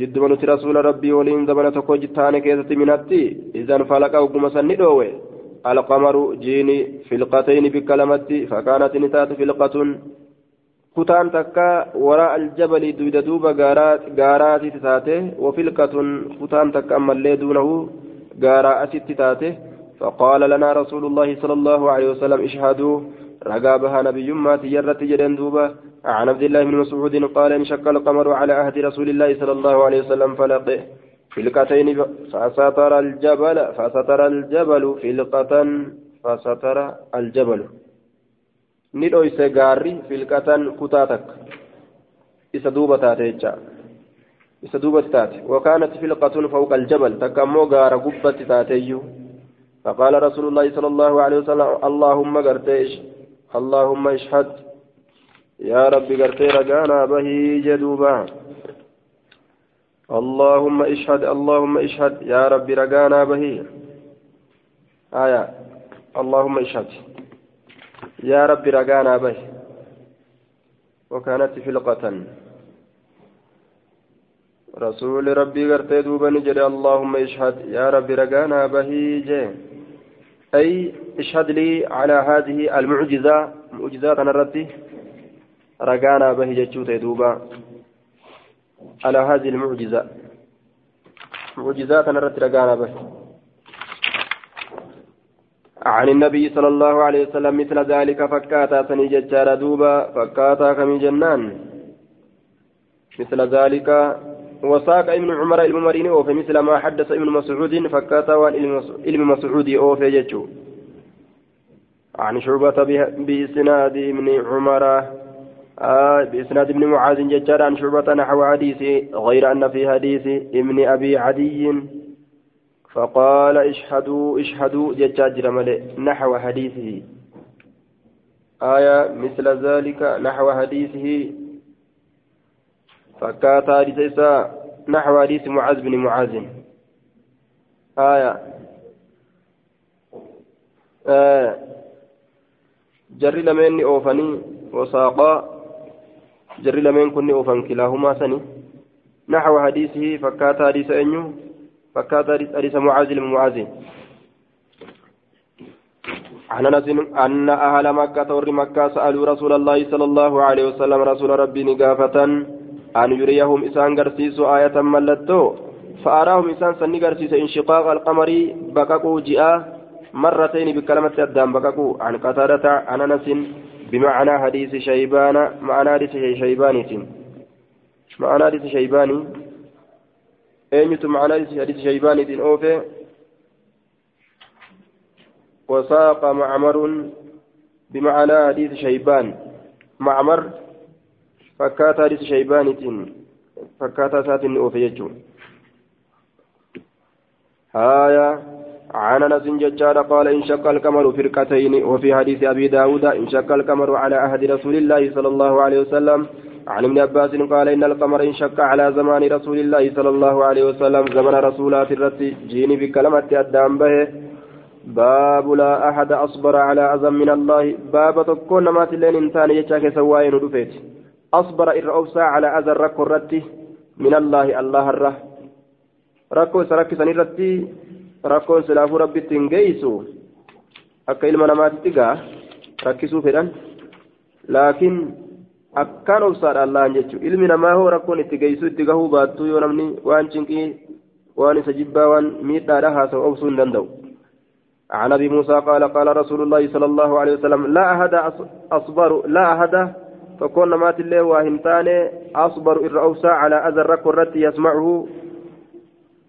Speaker 1: جد من رسول ربي ولين زمن تكو جتان كيسة منتي إذا انفلق وقم سندوه القمر جيني فلقتين بكلمتي فكانت نتات فلقة kutaan takka waraa aljabali duyda duuba gaaraatitti taate wafilkatun kutaan takka ammallee duunahu gaaraa asitti taate. فقال لنا رسول الله صلى الله عليه وسلم اشهدوا رقابها نبي ما تجرت جدن دوبا عن عبد الله بن مسعود قال انشق القمر على عهد رسول الله صلى الله عليه وسلم فلقه فلقتين فستر الجبل فستر الجبل فلقة فستر الجبل ni dhoyse gaarri filqatan kutaa takka isa duuba taate jecha isa duubatti taate wakaanat filqatun fawqa aljabal takka ammoo gaara gubbatti taateeyyuu فقال رسول الله صلى الله عليه وسلم اللهم قرتيش اللهم اشهد يا رب قرتي رجانا به جدوبا اللهم اشهد اللهم اشهد يا رب رجانا به آية اللهم اشهد يا رب رقانا به. وكانت فلقة رسول ربي قرتي دوبا نجري. اللهم اشهد. يا رب رقانا به. أي اشهد لي على هذه المعجزة. معجزات أنا ردي رقانا به جتشوتي دوبا. على هذه المعجزة. معجزات أنا ردي رقانا به. عن النبي صلى الله عليه وسلم مثل ذلك فكاتا سني ججار دوبا فكاتا كم جنان مثل ذلك وساق ابن عمر الممرين أوفي مثل ما حدث ابن مسعود فكاتا وان مسعود أوفي ججو عن شعبة بإسناد ابن عمر آه بإسناد ابن معاذ ججار عن شعبة نحو حديث غير أن في حديث ابن أبي عدي فقال اشهدوا اشهدوا ججاجر ملئ نحو حديثه. آية مثل ذلك نحو حديثه. فكات حديث نحو حديث معاذ بن معاذ. آية. آه. جري لمن أوفني وساقا جري لمن كن أوفن كلاهما سني. نحو حديثه فكات حديث أنيو. فكات حديث معاذ بن معاذ. عن أنس أن أهل مكة ور مكة سألوا رسول الله صلى الله عليه وسلم رسول ربي نقافة أن يريهم إسان غرسيس آية ملتو. فأراهم إسان سني غرسيس انشقاق القمر بككو جاء مرتين بكلمة الدم بككو عن قتادة عن أنس بمعنى حديث شيبان معنى حديث شيبان معنى حديث شيباني. أيمت معنى حديث شيباني أوفي وساق معمر بمعنى حديث شيبان معمر فكات حديث شيبان فكات ساتن أوفيجون هايا عن انس ججار قال انشق القمر فرقتين وفي حديث ابي داود انشق القمر على عهد رسول الله صلى الله عليه وسلم عن ابن عباس قال إن القمر انشق على زمان رسول الله صلى الله عليه وسلم زمن رسولات الرت جيني بكلمه الدام به. باب لا أحد أصبر على أذى من الله. باب تكون ما تلين إنسان يشاك سواين رفيت أصبر إر على أذى الركو الرتي من الله الله الره ركو سرك سنرتي ركو سلاف ربي تنجيسو. أكا إلما نمات تقا ركسو فدان لكن akkaan obsaadha allahan jechuun. Ilmi namaa hoo rakkoon itti geessu itti gahuu baattuu yoo namni waan cinqii waan isa jibbaa waan miidhaadha haasa'u obsuu hin danda'u. عن ابي موسى قال قال رسول الله صلى الله عليه وسلم لا احد اصبر لا احد فكون مات الله واهمتان اصبر الرؤوس على اذى الرتي يسمعه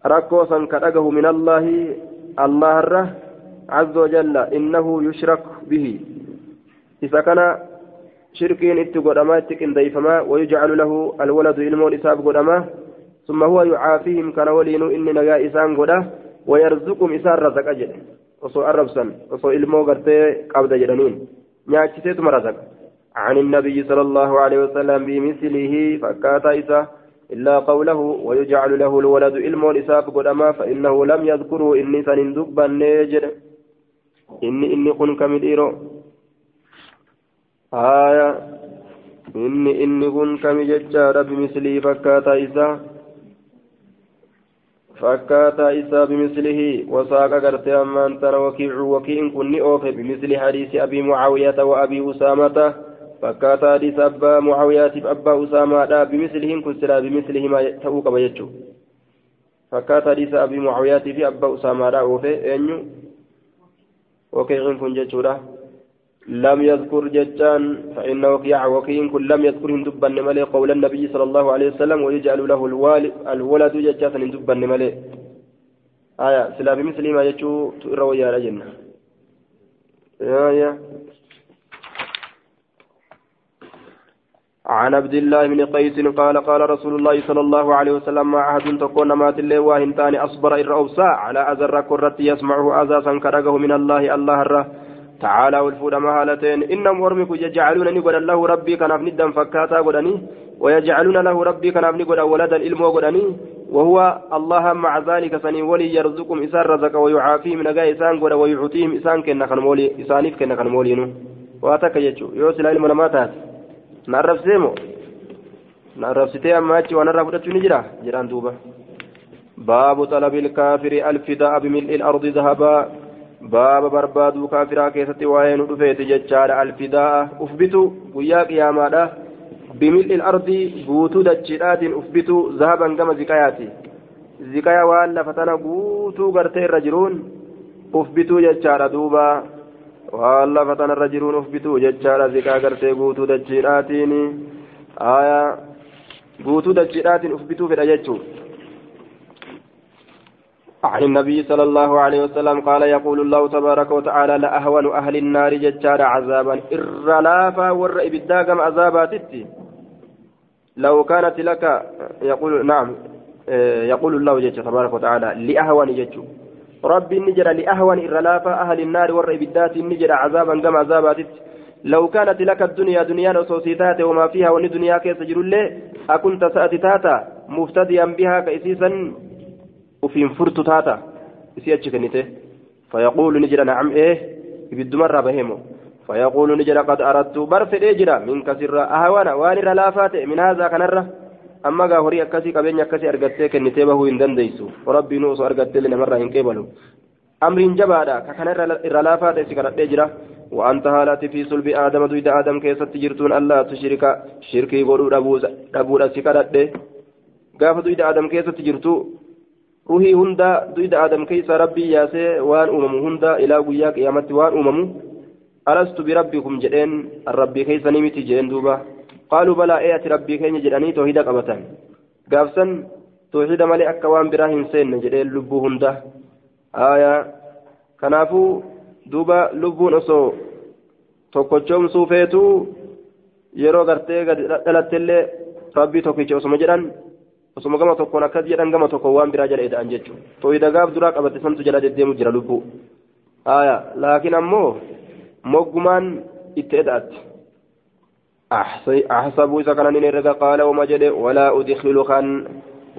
Speaker 1: ركو سنكرقه من الله الله الره عز وجل انه يشرك به اذا كان شركين اتقدما اتقن ضيفما ويجعل له الولد علم الاساب قدما ثم هو يعافيهم كان ولين اني نجا اسان قدا ويرزقهم اسان رزق أجل osoo arrabsan osoo ilmoo gartee qabda jedhaniin. Nyaachiseetuma razaqa. عن النبي صلى الله عليه وسلم بمثله فكاتا إسا إلا قوله ويجعل له الولد علم إساف قدما فإنه لم يذكره إني سنندب النجر إني إني كن كمديرو haaya inni inni kun kami jechaadha bimislii fakkaataa isaa fakkaataa isaa bimislihi wasaaqa gartee ammaan tana wakiicu wakiin kun ni oofe bimisli hadiisi abii mucaawiyata wa abii usaamata. Fakkaataa hadiisa abbaa mucaawiyaatiif abbaa usaamaadha bimislihin kun silaa bimislihimaa ta'uu qaba jechuu? Fakkaataa hadiisa abii mucaawiyaatii abbaa usaamaadha oofe eenyu? Wakiicin kun jechuudha. لم يذكر ججان فإن وكيع وكيع كن لم يذكر هندبا ملي قول النبي صلى الله عليه وسلم ويجعل له الولد ججات هندبا ملي. آية سلا بمثل ما يجو روي على جنة آية عن عبد الله بن قيس قال قال رسول الله صلى الله عليه وسلم ما عهد تكون مات الله واهنتان أصبر إر على أذر كرة يسمعه أذى سنكرقه من الله الله الره تعالى والفود مهالتين. إنهم ورمك يجعلون نقول له ربي كان أفني الدم فكاتا قدني ويجعلون له ربي كان أفني قد ولدا الإلم قدني وهو الله مع ذلك سني ولي يرزقهم إسان رزق ويعافيهم نجا إسان قد ويعطيهم إسان كنا كان مولي إسانيف كنا كان مولينو واتك يجو. يوصل علم نماتات نعرف سيمو. نعرف ستي أماتي ونعرف نجرا. جران دوبا. باب طلب الكافر الفداء بملء الأرض ذهبا. Baaba barbaaduu kaafiraa keessatti waa'ee nu dhufeeti jechaadha. Alfidaa ufbitu guyyaa qiyaamaadha. Bimil'il ardii guutuu dachiidhaatiin ufbitu zahaban gama ziqayaati. Ziqaya waan lafa tana guutuu gartee irra jiruun ufbituu jechaadha. Duuba waan lafa tana irra jiruun ufbituu jechaadha. Ziqaa gartee guutuu dachiidhaatiin guutuu dachiidhaatiin ufbituu fedha jechuudha عن النبي صلى الله عليه وسلم قال يقول الله تبارك وتعالى لأهون أهل النار ججار عذابا. إرلافا ور إبداكم عذاباتي لو كانت لك يقول نعم يقول الله جل تبارك وتعالى لأهون ججو. ربي نجر لأهون إرلافا أهل النار ور إبدات نجر عذابا كما عذاباتي لو كانت لك الدنيا دنيا وصوصيتات وما فيها وان دنيا كيس جرولي أكنت سأتتاتا مفتديا بها كيسيسا وفين فرت تاتا إسيتش كنته فيقول نجر نعم إيه بالدمر بهمه فيقول نجر قد أردت برف إجرا من كسر أهوانا وان رلافات من هذا كنره أما غاهوري أكسي كبين أكسي أرغتي كنته بهو إندن ديسو وربي نوسو أرغتي لنا مرة إن كيبلو أمر جبادا ككن رلافات إسكرت إجرا وأنت هالات في صلب آدم دويد آدم كيست تجرتون ألا تشرك شركي قولوا دبودا سكرت قاف دويد آدم كيست تجرتو keeysa rabbii yaasee waan uumamu hunda ilaa guyyaa qiyaamatti waan uumamu alastu birabbikum jedheen rabbii keeysanii miti jedheen duuba qaaluu balaa ee ati rabbii keenya jedhanii toohida qabatan gaafsan toohida malee akka waan biraa hin seenne jedheen lubbuu hunda aayaa kanaafuu duuba lubbuun osoo tokkochoomsuu feetuu yeroo gartee gadi dhalattellee rabbii tokkicha osoma jedhan osuma gama tokkoon akkas jedhan gama tokko waan biraa jala eda'an jechuudha tooyida gaaf duraa qabate santu jala deddeemu jira lubbuu haya laakiin ammoo moggumaan itti eda'atti أحسب إذا كان نرجع قال وما جد ولا أدخلك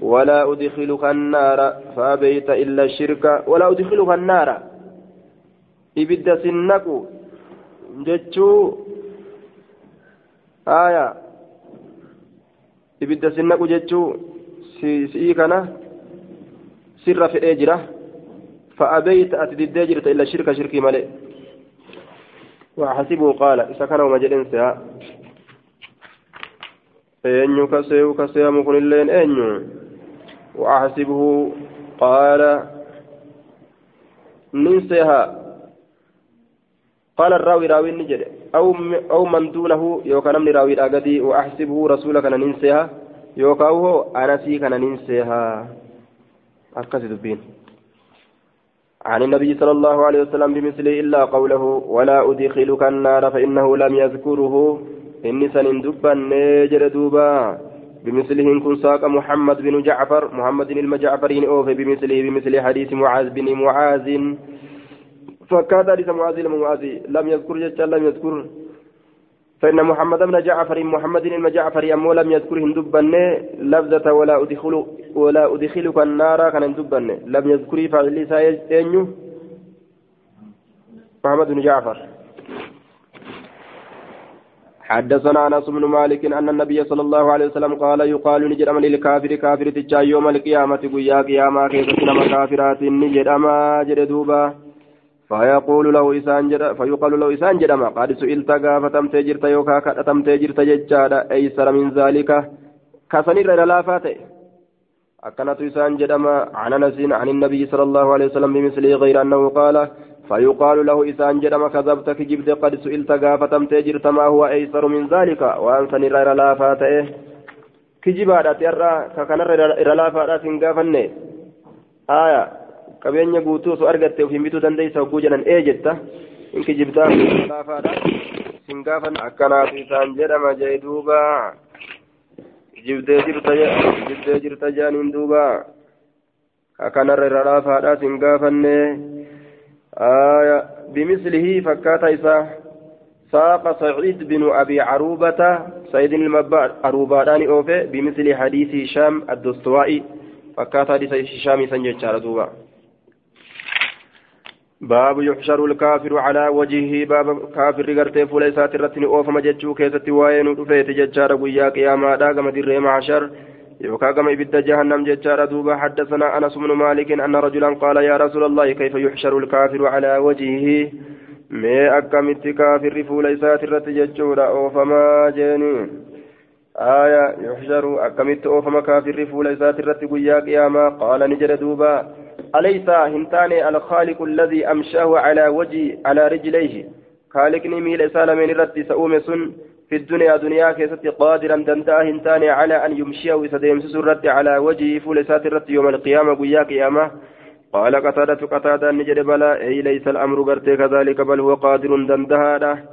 Speaker 1: ولا أدخلك النار فأبيت إلا الشرك ولا أدخلك النار naqu jechuu aya ibidda sin naqu jechuu si'ii kana sirra fedhee jira. Ati diddee jirta illa shirka shirkii malee وحسبه قال وما جدين سيا أنيو كسيو كسيا مكن اللين أنيو وأحسبه قال ننسيها قال الراوي راوي نجد أو أو من دونه يوكا نمني راوي الأغدي وأحسبه رسولك أنا ننسيها هو أنا سيك أنا ننسيها أكسد الدين عن النبي صلى الله عليه وسلم بمثله إلا قوله ولا أدخلك النار فإنه لم يذكره. إني سنندبا نجر دوبا. بمثله إن كن ساق محمد بن جعفر محمد المجعفرين أوفي بمثله بمثل حديث معاذ بن معاذ. فكاد حديث معاذ لم يذكر جدا لم يذكر. فإن محمد بن جعفر محمد بن جعفر أمو لم يذكر هندبن لفظة ولا أدخل ولا أدخلك النار كان هندبن لم يذكر فعل ساينيو محمد بن جعفر حدثنا انس بن مالك ان النبي صلى الله عليه وسلم قال يقال نجد للكافر كافر تجا يوم القيامه قيا قياما كيف كافرات نجد اما جد دوبا فيقول له إسان جد فيقال له إسان جدما قد سئلت قافتم تجرت يوكا كأتم تجرت ججادا أيسر من ذلك؟ كسنير لا فاتي. أكنت إسان جدما عن أنس عن النبي صلى الله عليه وسلم بمثله غير أنه قال فيقال له إسان جدما كذبت كجبت قد سئلت قافتم تجرت ما هو أيسر من ذلك؟ وأن سنير لا فاتي. كجبادا ترى ككنر لا فاتي قافني آية. Qabeenya guutuu osoo argatte ofiin bituu dandeessa hogguu jedhan ee jetta inki jibdaa laafaadha sin gaafan akkanaatu isaan jedhama jee duuba jibdee jirta jibdee jirta jaaniin duuba akkanarra irra laafaadha sin gaafanne bimislihi fakkaata isaa ساق سعيد بن أبي عروبة سيد المبا عروبة أوفي بمثل حديث هشام الدستوائي فكات حديث هشام سنجد دوبا باب يحشر الكافر على وجهه. باب كافر غرتي فليسات الرتن اوف مججو كيست وين دفيت ججار ويا قياما. داغم در معشر يوكا كما ابد جهنم ججار دوبا. حدثنا أنس بن مالك أن رجلا قال يا رسول الله كيف يحشر الكافر على وجهه? ما أكمت كافر فليسات الرت ججور اوف ما جني آية يحشر. أكمت أوف مكافر فليسات الرت ويا قياما. قال نجر دوبا. أليس هنتاني الخالق الذي أمشاه على وجه على رجليه؟ خالقني ميل سالمين رتي سؤوم سن في الدنيا دنيا كيست قادرا دنتا هنتاني على أن يمشيه سديم سرت على وجهه فلسات الرت يوم القيامة قيا قيامة. قال قتادة قتادة نجد بلا أي ليس الأمر قرتي كذلك بل هو قادر دندها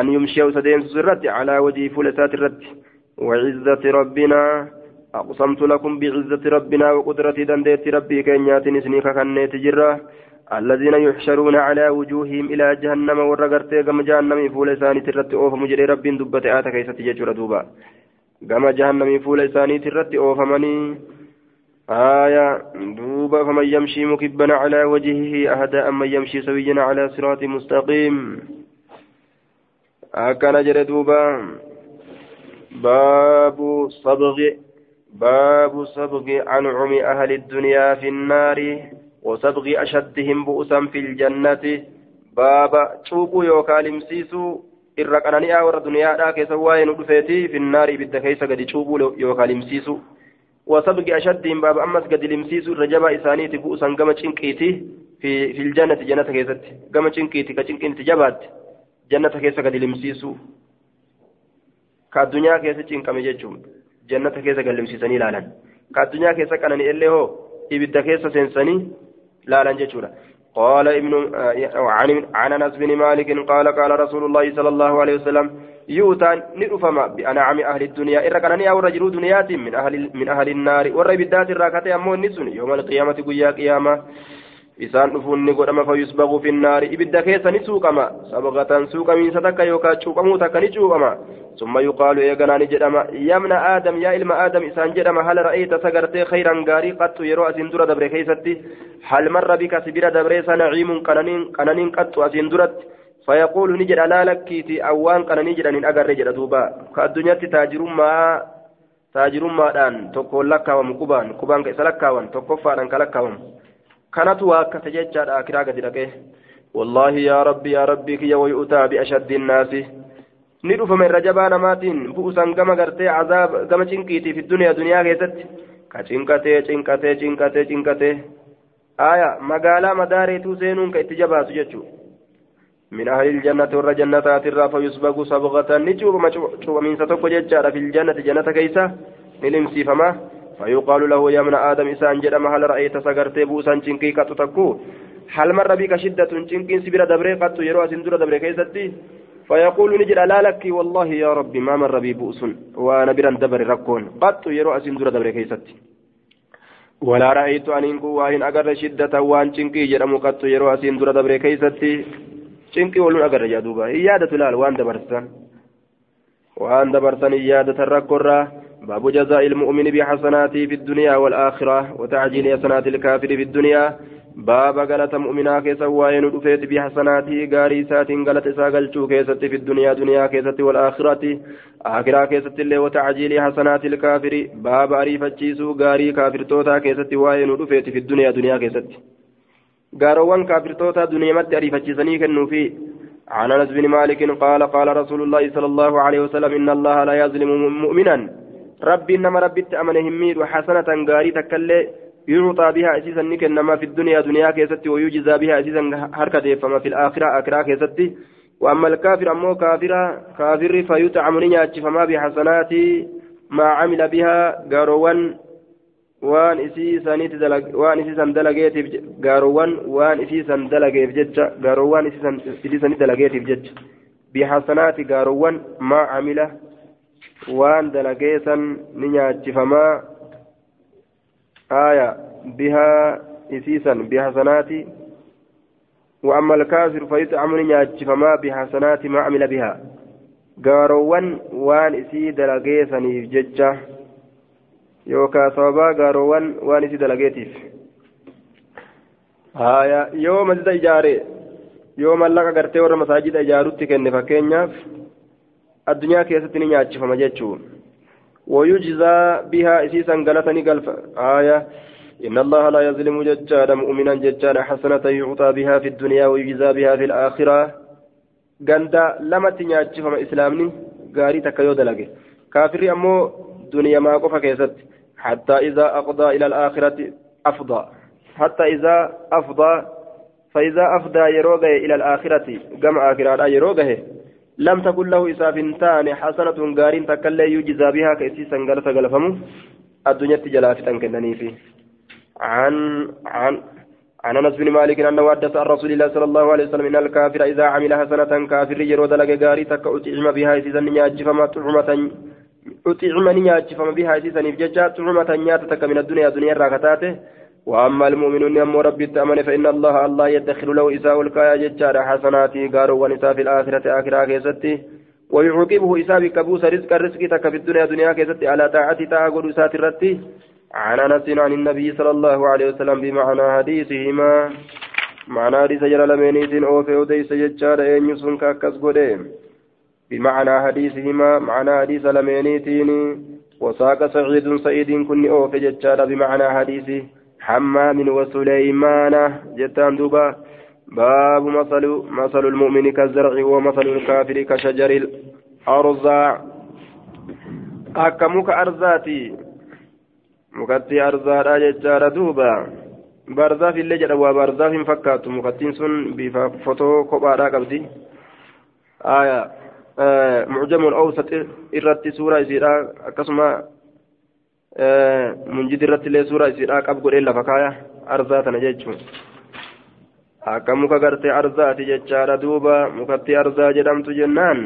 Speaker 1: أن يمشي وسدين سرت على وجه فلسات الرد. وعزة ربنا. أقسمت لكم بعزة ربنا وقدرة دنديت ربي كينيات نسنيك كنيت جرة. الذين يحشرون على وجوههم إلى جهنم ورقرتي كما جهنم فولساني ترت أوف مجري رب دبت آتا كيسة تججر دوبا. كما جهنم فولساني ترت أوف مني آية دوبا فمن يمشي مكبا على وجهه أهدى أما يمشي سويا على صراط مستقيم. أكن جري دوبا. باب صبغ. باب صبغ أنعم أهل الدنيا في النار وصبغ أشدهم بؤسا في الجنة باب شوبو يوكا لمسيسو irra qanani'aa warra duniyaadhaa keessa waa'ee nu dhufeeti finnaari ibidda keessa gadi cuubuu yookaan limsiisu wasabgi ashaddihim baaba ammas gadi limsiisu irra jabaa isaaniiti bu'usan gama cinqiiti filjannati jannata keessatti gama cinqiiti ka cinqiinti jabaatti jannata keessa gadi limsiisu ka addunyaa keessa cinqame jechuun jannata keessa gadi limsiisanii ilaalan. Ka addunyaa keessa qanani'ellee hoo ibidda keessa seensanii laalan jechuudha. قال ابن عن عن انس بن مالك قال قال رسول الله صلى الله عليه وسلم يؤتى ندفما بانعم أهل الدنيا إن كان أو رجل دنيات من أهل من أهل النار والربدات الراكته امون نسون يوم القيامه قيا قيامه isaan dhufuun ni godhama fayyusbagu finnaari ibidda keessa ni suuqama. Sabaqatan suuqamiinsa takka yookaan cuuphamuu takka ni cuuphama ثم يقال إيغانا نجدما يا ابن آدم يا إلما آدم إسان جدما هل رأيت سقرتي خيرا غاري قد يرو أسين درة دبري كيستي هل مر بك سبير دبري نعيم قنانين قنانين قد أسين درت فيقول نجد لا لكيتي أوان قنانين جدا إن أقر جدا دوبا كالدنيا تاجر ما تاجر ما دان تقول لك وم كبان كبان كيس لك وم كانت واكة ججاد آكرا قد والله يا ربي يا ربي كي ويؤتى بأشد الناس dhufama irra jabaa namaatiin bu'usan gama gartee azaab gama cinqiitiif duniyaa duniyaa keessatti ka cinqatee cinqatee cinqatee cinqatee aya magaalaa madaareetuu seenuun ka itti jabaatu jechuudha min ahli iljannati warra jannataatirraa fayyusbagu sabqatan ni cuubama cuubamiinsa tokko jechaadha fil jannati jannata keeysa ni limsiifama فيقال له يا ابن آدم إسان جدما هل رأيت سقرتي بوسان چنكي قطو تكو؟ هل مر بك شدة چنكين سبير دبري قطو يرو أسندر دبري كيستي؟ فيقول نجد لا لك؟ والله يا ربي ما مر بي بؤس وأنا برا دبر ركون. قط يرو أسندر دبر كيستي. ولا رأيت أن إنكو وإن أقر شدة وان چنكي جرم قط يرو أسندر دبر كيستي. چنكي ولون أقر جادوبا. إيادة لال وان دبرسان وان دبرسان إيادة الركورة. باب جزاء المؤمن بحسناته في الدنيا والآخرة وتعجيل حسنات الكافر في الدنيا. باب غلط مؤمنا كيسا وين دفيت بحسناته غاري سات غلط إسا غلطو كيست في الدنيا دنيا كيست والآخرة. آخرة كيست اللي وتعجيل حسنات الكافر. باب عريف الجيسو غاري كافر توتا كيست وين دفيت في الدنيا دنيا كيست. غاروان كافر توتا دنيا مت عريف الجيسني كنو في. عن أنس بن مالك قال قال رسول الله صلى الله عليه وسلم إن الله لا يظلم مؤمنا. ربي إنما ربي تأمن هميد وحسنة غاري تكلي يعطى بها أسيسا نكنما في الدنيا دنيا كيستي ويجزى بها أسيسا حركة فما في الآخرة آخرة كيستي. وأما الكافر أمو كافرة كافر فيطعم نياتي فما بحسنات ما عمل بها قاروان waan isiisaniit waan isiisan dalageetiif gaaroowwan waan isiisan dalageef jecha gaaroowwan isiisanii dalageetiif jecha bihasanaati gaaroowwan maa camila waan dalageesan ni nyaachifamaa aya bihaa isiisan bihasanaati وأما الكافر فيطعم نياتشفما بحسنات ما عمل بها قاروان وان إسي دلقيسني ججة يوكا صوبا قاروان وان إسي دلقيتيف آية يوم مسجد إجاري يوم اللقا قرتي ورا مساجد إجاروتي الدنيا كيست نياتشفما ججون ويجزى بها إسيسا قالتني قلف آية إن الله لا يظلم ججالا مؤمنا ججالا حسنة يعطى بها في الدنيا ويجزى بها في الآخرة غندا لما تنياتشفم إسلامني غاري تكيو دلقي كافر أمو دنيا ما قف كيست حتى إذا أقضى إلى الآخرة أفضى حتى إذا أفضى فإذا أفضى يروغه إلى الآخرة جمع آخرة يروغه لم تكن له إساف تان حسنة غارين تكلا يجزى بها كيسي سنغلف غلفمو. الدنيا تجلافتا كنني فيه. عن عن عن أنس بن مالك انه حدث عن رسول الله صلى الله عليه وسلم إن الكافر إذا عمل حسنة كافر يرو دلق غاري تك أطعم بها سيزن نياجفما طعمة أطعم نياجفما بها سيزن فججا طعمة نيات تك من الدنيا دنيا راكتاته. وأما المؤمنون يم ربي تامن فإن الله الله يدخل له اساء الكايا ججار حسناتي غارو ونساء في الآخرة آخرة كيستي. ويعوقبه إساء بكبوس رزق الرزق تك في الدنيا دنيا كيستي. على طاعتي تاغد سات الرتي. عن أنس عن النبي صلى الله عليه وسلم بمعنى حديثهما. معنى حديث جرى لمينيتين أوفي وديس ججار أين يسون كاكس قديم بمعنى حديثهما معنى حديث لمينيتين وساق سعيد سعيد كن أوفي ججار بمعنى حديث حمام وسليمان جتان دوبا باب مثل مثل المؤمن كالزرع ومثل الكافر كشجر الأرزاع أكمك أرزاتي duuba barzaaf illee jedha waa barzaaf hin fakkaatu mukattiin sun bifa fotoo kophaadhaa qabdi aya mucjamul awsat irratti suura isiidha akkasuma munjid irratti illee suura isiidha qab godhee lafa kaaya arzaa tana jechuun akka muka gartee arzaati jechaadha duuba mukattii arzaa jedhamtu jennaan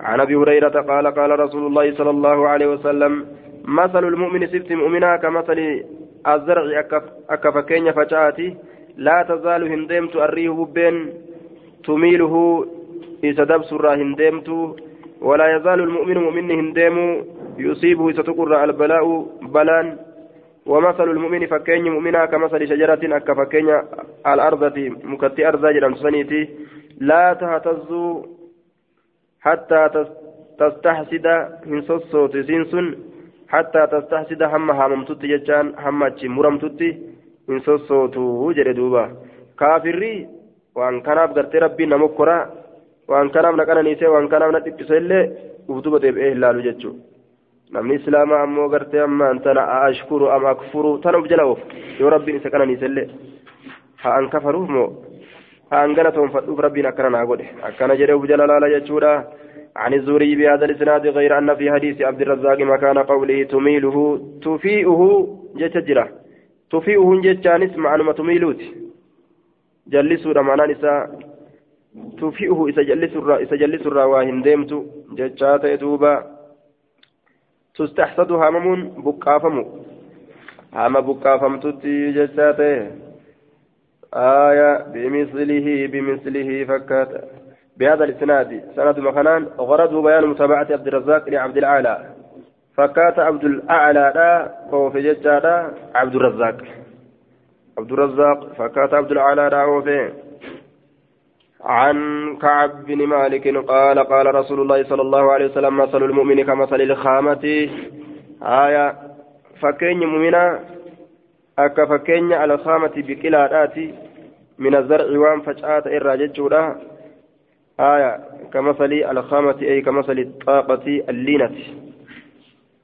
Speaker 1: عن ابي هريره قال قال رسول الله صلى الله عليه وسلم مثل المؤمن سبت مؤمنا كمثل الزرع أكفكين فجاتي لا تزال هندمت أريه ببين تميله إذا دبس هندمت ولا يزال المؤمن مؤمن هندم يصيبه إذا تقر البلاء بلان. ومثل المؤمن فكين مؤمنا كمثل شجرة أكفكين الأرض مكتي أرض جرم سنيتي. لا تهتز حتى تستحسد من صوت سنسن حتى تستحسد هم هاممتت ججان هم أتشي مرمتت من صوتو جري دوبا. كافري وان كان أبغرت ربي نمكرا وان كان نكنا نيسي وان كان نتبسل وتوبة إيه لالو ججو namni islaamaa ammoo gartee amma antana ashkuru am akfuru tanuf jala oof yoo rabbiin isa kananiisellee haa an kafaruuf moo haa an galatoonfadhuuf rabbiin akkana naa godhe akkana jedhe uf jala laala jechuudha عن الزوري بهذا الإسناد غير أن في حديث عبد الرزاق مكان قوله تميله تفيئه جتجرة تفيئه جتانس معنى تميلوت جلسوا معنى نساء إذا جلس الرا واهن ديمت جتشات يتوبا تستحسد همم بقافم هم بقافمتت جتشات آية بمثله بمثله فكات. بهذا الإسناد سند مخنان غرضه بيان متابعة عبد الرزاق لعبد الأعلى. فكات عبد الأعلى لا فهو في ججة عبد الرزاق. عبد الرزاق فكات عبد الأعلى لا هو في عن كعب بن مالك قال قال رسول الله صلى الله عليه وسلم مثل المؤمن كمثل الخامة. آية فكين مؤمنا أكا فكين على الخامة بكلا من الزرع وان فجأة إراجج آية كمثل الخامة أي كمثل الطاقة اللينة.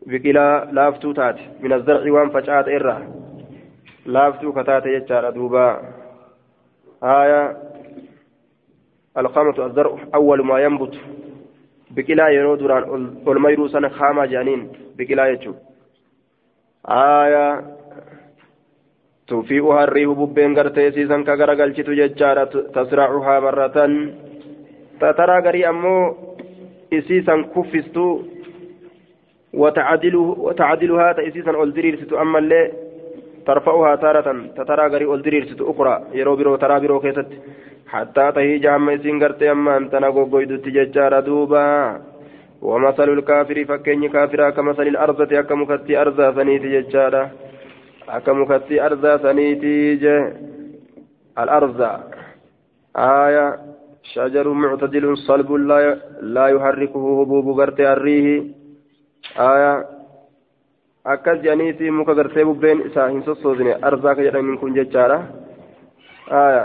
Speaker 1: بقلا لافتو تات من الزرع وان فجأت إرى. لافتو كتات يجار دوبا. آية الخامة الزرع أول ما ينبت بقلا ينودران والميرو سنة خامة جانين بقلا يجو. آية. توفيئها الريح ببين قرتي سيسان كغرقل جتو تسرعها مرة تترى غري أمو إسيسا كفستو. وتعدله وتعدلها تأسيسا أولدريرستو أما اللي ترفعها تارة تترى غري أولدريرستو أخرى يرو برو ترى برو كيست حتى تهيج عما إسين غرتي أما أنت نقو قيدو تججار دوبا ومثل الكافر فكيني كافرا كمثل الأرضة أكمكتي أرضا ثنيتي ججارا أكمكتي أرضا ثنيتي الأرض آية شجر معتدل صلب لا يحركه هبوب غرتي الريه آية akkas jedhaniiti muka gartee bubbeen isaa hin sossoosine arzaaka jedhaniin kun jechaadha aya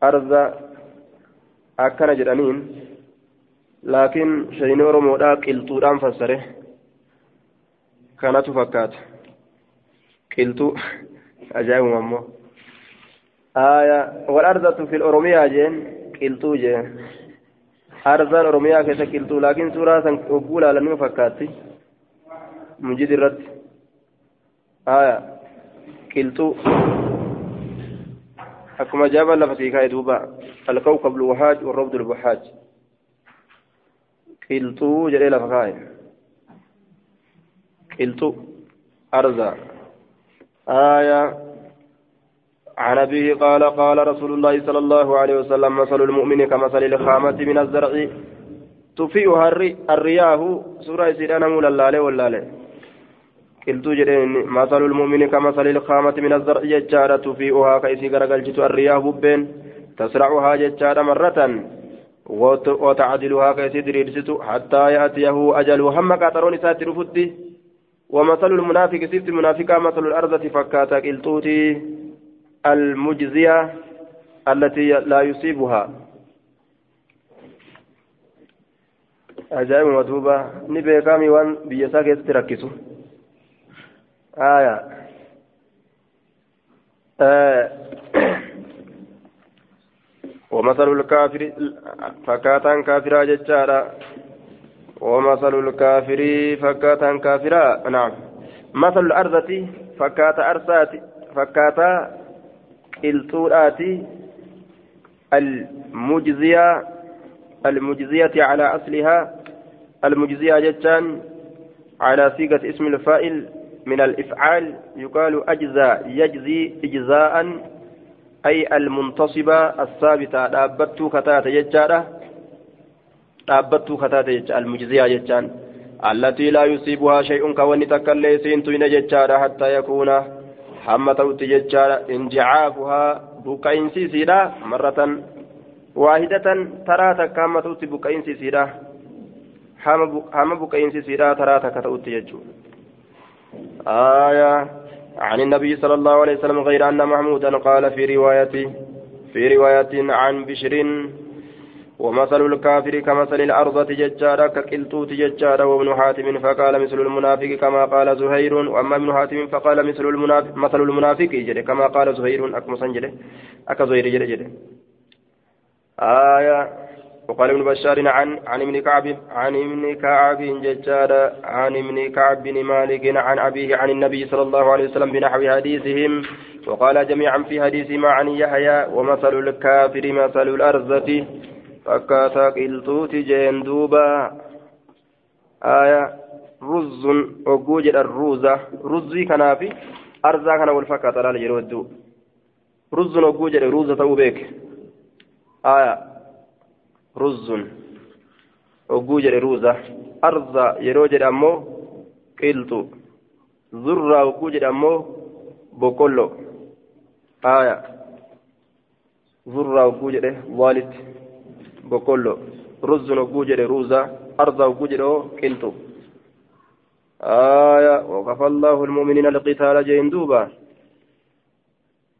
Speaker 1: arza akkana jedhaniin laakiin shayni oromoodha qilxuudhaan fassare kanatu fakkaata qilxuu ajaa'ibuma ammoo آية والأرضة في الأرومية جين قلتو جين أرضا الأرومية كيسا قلتو لكن سورة سنقبولا لن فكاتي مجد الرد. آية. قلتو أكما جاب لفتي كاي دوبا. الكوكب الوهاج والروض البحاج قلتو جري لفكاي قلتو أرزا. آية. عن أبيه قال قال رسول الله صلى الله عليه وسلم مثل المؤمن كمثل الخامة من الزرع. تفيئها الرياه سورة سيدنا مولا اللالي واللالي. قلت جرين مثل المؤمن كمثل الخامة من الزرع ججارة تفيئها كيسي غرقلجت الرياه ببين تسرعها ججارة مرة وتعدلها كيسي دريرست حتى يأتيه أجل هم قاترون ساتر فدي ومثل المنافق سيفت منافقا مثل الأرض فكاتا قلتوتي المجزية التي لا يصيبها ajaa'iba duuba ni beekami waan biyya rakkisu aya ومثل الكافر فكاتا كافرا ججارا ومثل الكافر فكاتا كافرا. نعم. مثل الأرضة فكاتا أرسات فكاتا الطورات المجزية المجزية على أصلها. المجزية جتان على صيغة اسم الفائل من الإفعال يقال أجزاء يجزي إجزاء أي المنتصبة الثابتة دابت كتات جتارة دابت كتات المجزية جتان التي لا يصيبها شيء كون تكلي سينتين جتارة حتى يكون حمة جتارة انجعافها بكين سيدا مرة واحدة ترى تكامة سيدا hama buqqeensi siidhaa taraa takka ta'utti jechuudha آية عن النبي صلى الله عليه وسلم غير أن محمودا قال في رواية في رواية عن بشر ومثل الكافر كمثل الأرض ججارة كقلتوت ججارة وابن حاتم فقال مثل المنافق كما قال زهير وأما ابن حاتم فقال مثل المنافق مثل المنافق جده كما قال زهير أكمسا جده أكا زهير جده جده آية وقال ابن بشار عن عن ابن كعب عن ابن كعب ججار عن ابن كعب بن مالك عن أبيه عن النبي صلى الله عليه وسلم بنحو حديثهم وقال جميعا في حديثهما عن يحيى ومثل الكافر مثل الأرزة فكاتا قلتوت جين دوبا. آية رز وجوجد الروزة رزي كنافي أرزا كان والفكاتا لا يرودو رز وجوجد روزة وبيك آية jedhe ruuza arza yeroo jedhe ammoo qilxu zurraa ogguu jedhe ammoo boqqollo aya zurraa ogguu jedhe waalitti boqqollo ruzzun ogguu jedhe ruuza arza ogguu jedhe oo qilxu آية وكفى الله المؤمنين القتال جين دوبا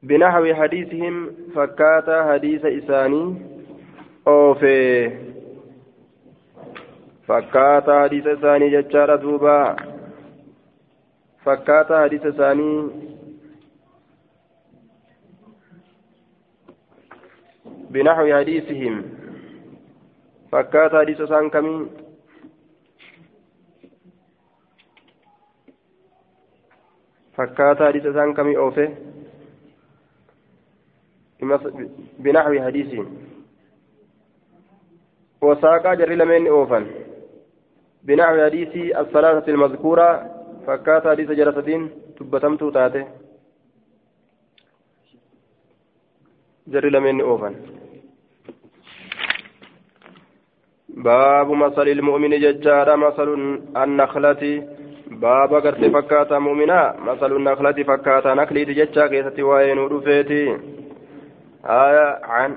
Speaker 1: بنحو حديثهم فكاتا حديث إساني oofee fakkaataa hadiisa isaanii jechaadha duuba fakkaataa hadiisa isaanii بنحو حديثهم فكات حديث سان كمي فكات حديث سان كمي أوفي بنحو حديثهم وساقا جري لمن أوفن. بنحو حديث الثلاثة المذكورة فكات حديث جرستين تبتمت تاته. جري لمن أوفن. باب مثل المؤمن ججار مثل النخلة. باب قرت فكاتا مؤمنا مثل النخلة فكاتا نخلي ججا كيستي وين ودفيتي آية عن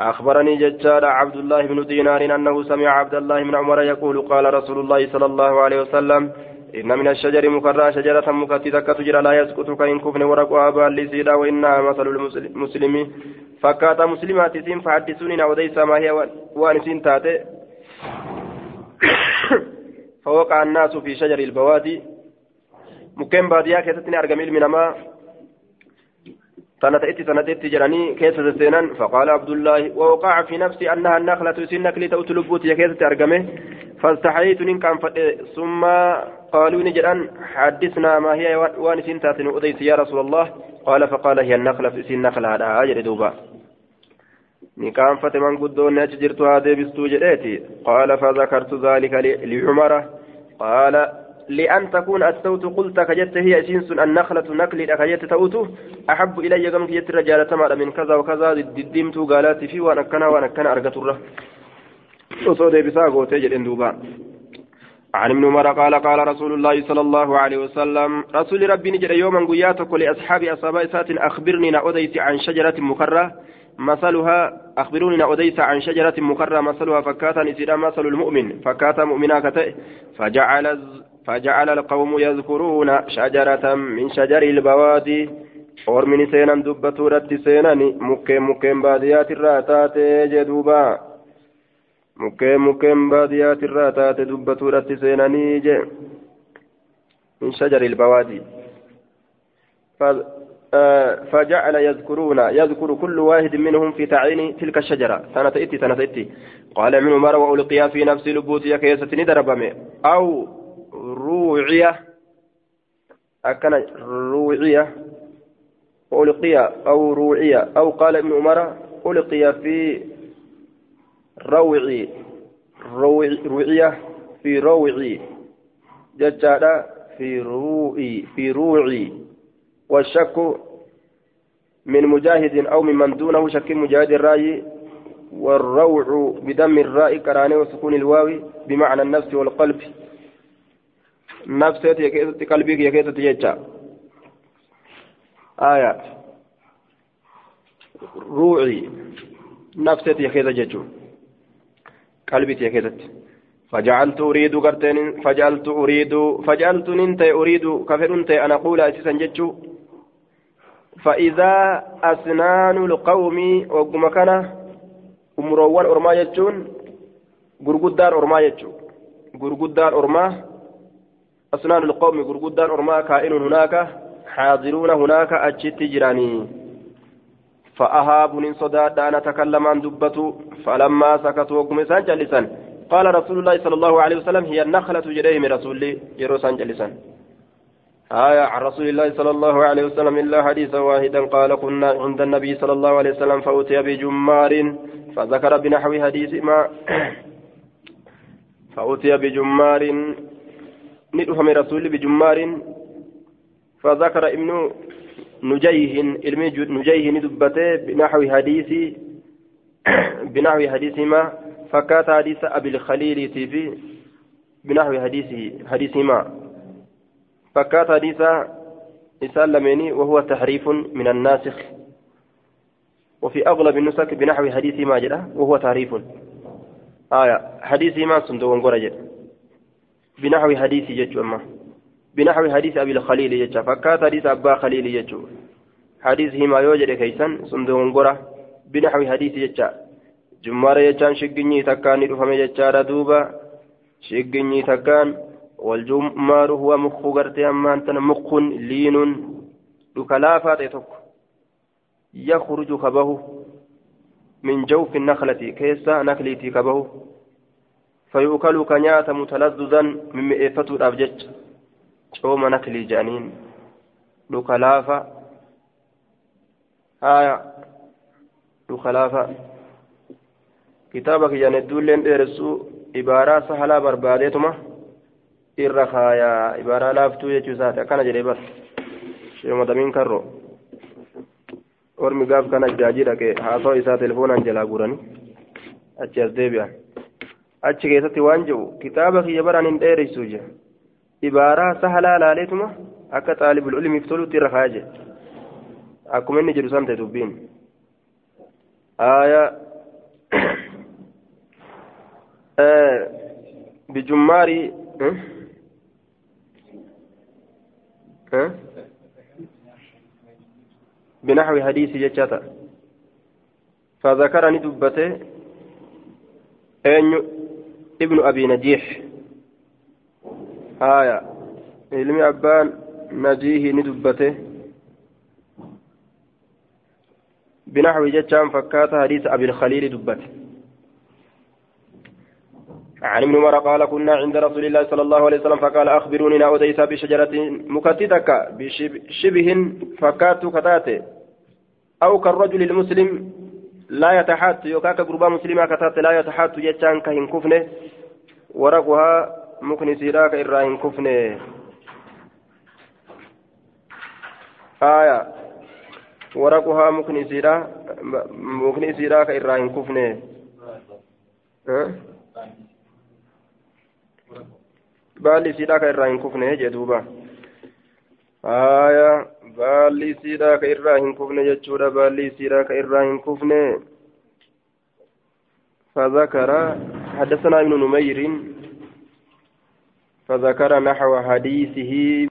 Speaker 1: أخبرني ججار عبد الله بن دينار أنه سمع عبد الله بن عمر يقول قال رسول الله صلى الله عليه وسلم إن من الشجر مكرى شجرة مكتتة تجرى لا يسقط كإن كفن ورقها باللسيدا وإنها مثل المسلم فكات مسلمات سين فحدثوني نعوديس ما هي وانسين تاتي. فوقع الناس في شجر البوادي. مكين باديا كيستني أرقم من ما تنتئت تنتئت جراني كيس سينا فقال عبد الله ووقع في نفسي أنها النخلة سنك لتوتلبوت يا كيس أرقمه فاستحييت كان ثم قالوا نجران حدثنا ما هي وان سنتات أديس يا رسول الله. قال فقال هي النخلة سن نخلة هذا أجر دوبا. نكام فتمان قدون أجرت هذا بستوجريتي قال فذكرت ذلك لعمر. قال لأن تكون الصوت قلت كجت هي سينس النخلة نقل كجت توتو أحب إلي كم كجت رجال تمر من كذا وكذا ددمت قالت في وأنا كنا وأنا كنا أرجت الره وصود بساقو تجد اندوبا عن ابن عمر قال قال رسول الله صلى الله عليه وسلم رسول ربي نجد يوما قياتك لأصحاب أصحاب سات أخبرني نأوديت عن شجرة مكرة مثلها أخبروني نأوديت عن شجرة مكرة مثلها فكاتا نسيرا مثل المؤمن. فكاتا مؤمنا كتئ فجعل فجعل القوم يذكرون شجرة من شجر البوادي. أورمني سينا دبتورة سينا مكين مكين باديات الراتات جدوبا. mukkeen mukkeen baadiyyaat irraa taate dubbatuudhatti seenanii je min shajari ilbawaadi فجعل يذكرون يذكر كل واحد منهم في تعيين تلك الشجرة. سنة إتي سنة إتي. قال ابن عمر وألقي في نفس لبوتي كيسة ندربمي أو روعية أكن روعية ألقي أو روعية أو قال ابن عمر ألقي في روعي. روعية. في روعي. ججارة في روعي. في روعي. والشك من مجاهد أو ممن دونه شك مجاهد الرأي. والروع بدم الراء كراني وسكون الواو بمعنى النفس والقلب. نفسيت يكيست قلبك يكيست يجا آية روعي نفسيت يكيست ججو قلبي كيست فجعلت أريد قرتين فجعلت أريد فجعلت ننت أريد كفر أنت أن أقول أسيسا جتشو فإذا أسنان القوم وقم كان أمروان أرما جتشون غرغدان أرما جتشو غرغدان أرما أسنان القوم غرغدان أرما كائن هناك حاضرون هناك أجت جراني فأهاب من صداد أن أتكلم عن دبته فلما سكتوا وقم إسان جلسا قال رسول الله صلى الله عليه وسلم هي النخلة جريه من رسول يروسان جلسا آية عن رسول الله صلى الله عليه وسلم إلا حديثا واحدا قال كنا عند النبي صلى الله عليه وسلم فأتي بجمار فذكر بنحو حديث ما فأتي بجمار ندهم رسول بجمار فذكر ابن نجيه علمي نجيه ندبته بنحو حديث بنحو حديثهما فكات حديث أبي الخليل تيفي بنحو حديثه حديثهما. فكات حديث إسال لميني وهو تحريف من الناسخ. وفي أغلب النسك بنحو حديثهما جدا وهو تحريف. آية حديثهما صندوق قرجة بنحو حديث جج أما بنحو حديث أبي الخليل جج فكات حديث أبا خليل جج حديثهما يوجد كيسا صندوق قرة بنحو حديث جج jummaara jechaan shigginyii takkaan ni dhufame jechaadha duuba shigginyii takkaan waljumaaru huwa mukku gartee ammaan tana mukkun liinuun dhuka laafaa ta'e tokko yakhruju kabahu min jawfi naklati mimmi'eeffatuudhaaf jecha cooma naklii jedhaniin dhuka laafa haya dhuka laafa kitaaba kiyyaan hedduulleen dheeressuu ibaaraa sahalaa barbaadeetuma irra kaayaa ibaaraa laaftuu jechuu isaati akkana jedhee bar sheemadamiin karro ormi gaaf kana jaajii dhaqee haasoo isaa telefoonaan jalaa guuranii achi as deebi'an achi keessatti waan jedhu kitaaba kiyya baraan hin dheeressuu je ibaaraa sahalaa laaleetuma akka xaalibul ulmiif tolutti irra kaayaa jedhe akkuma inni jedhu san ta'e dubbiin aayaa بجمار بنحو حديث جتاتا فذكرني دبته أن ابن أبي نجيح. آية. علمي أبان نجيه ندبته. بنحو جتان فكات حديث أبي الخليل دبته. عن ابن عمر قال كنا عند رسول الله صلى الله عليه وسلم فقال أخبروني نأوديس بشجرة مكتتك بشبه فكات كتاتي أو كالرجل المسلم لا يتحات يوكاك قربا مسلمة كتات لا يتحات يجان كهن كفنه. ورقها مكن سيراك إراهن كفنه. آية. ورقها مكن سيرا مكن سيراك إراهن كفنه. ها؟ baalli isiidhaa ka irraa hin kufne jee duuba aya baalli isiidhaa ka irraa hin kufne jechuudha baalli isiidhaa ka irraa hin kufne فذكر حدثنا ابن نمير فذكر نحو حديثه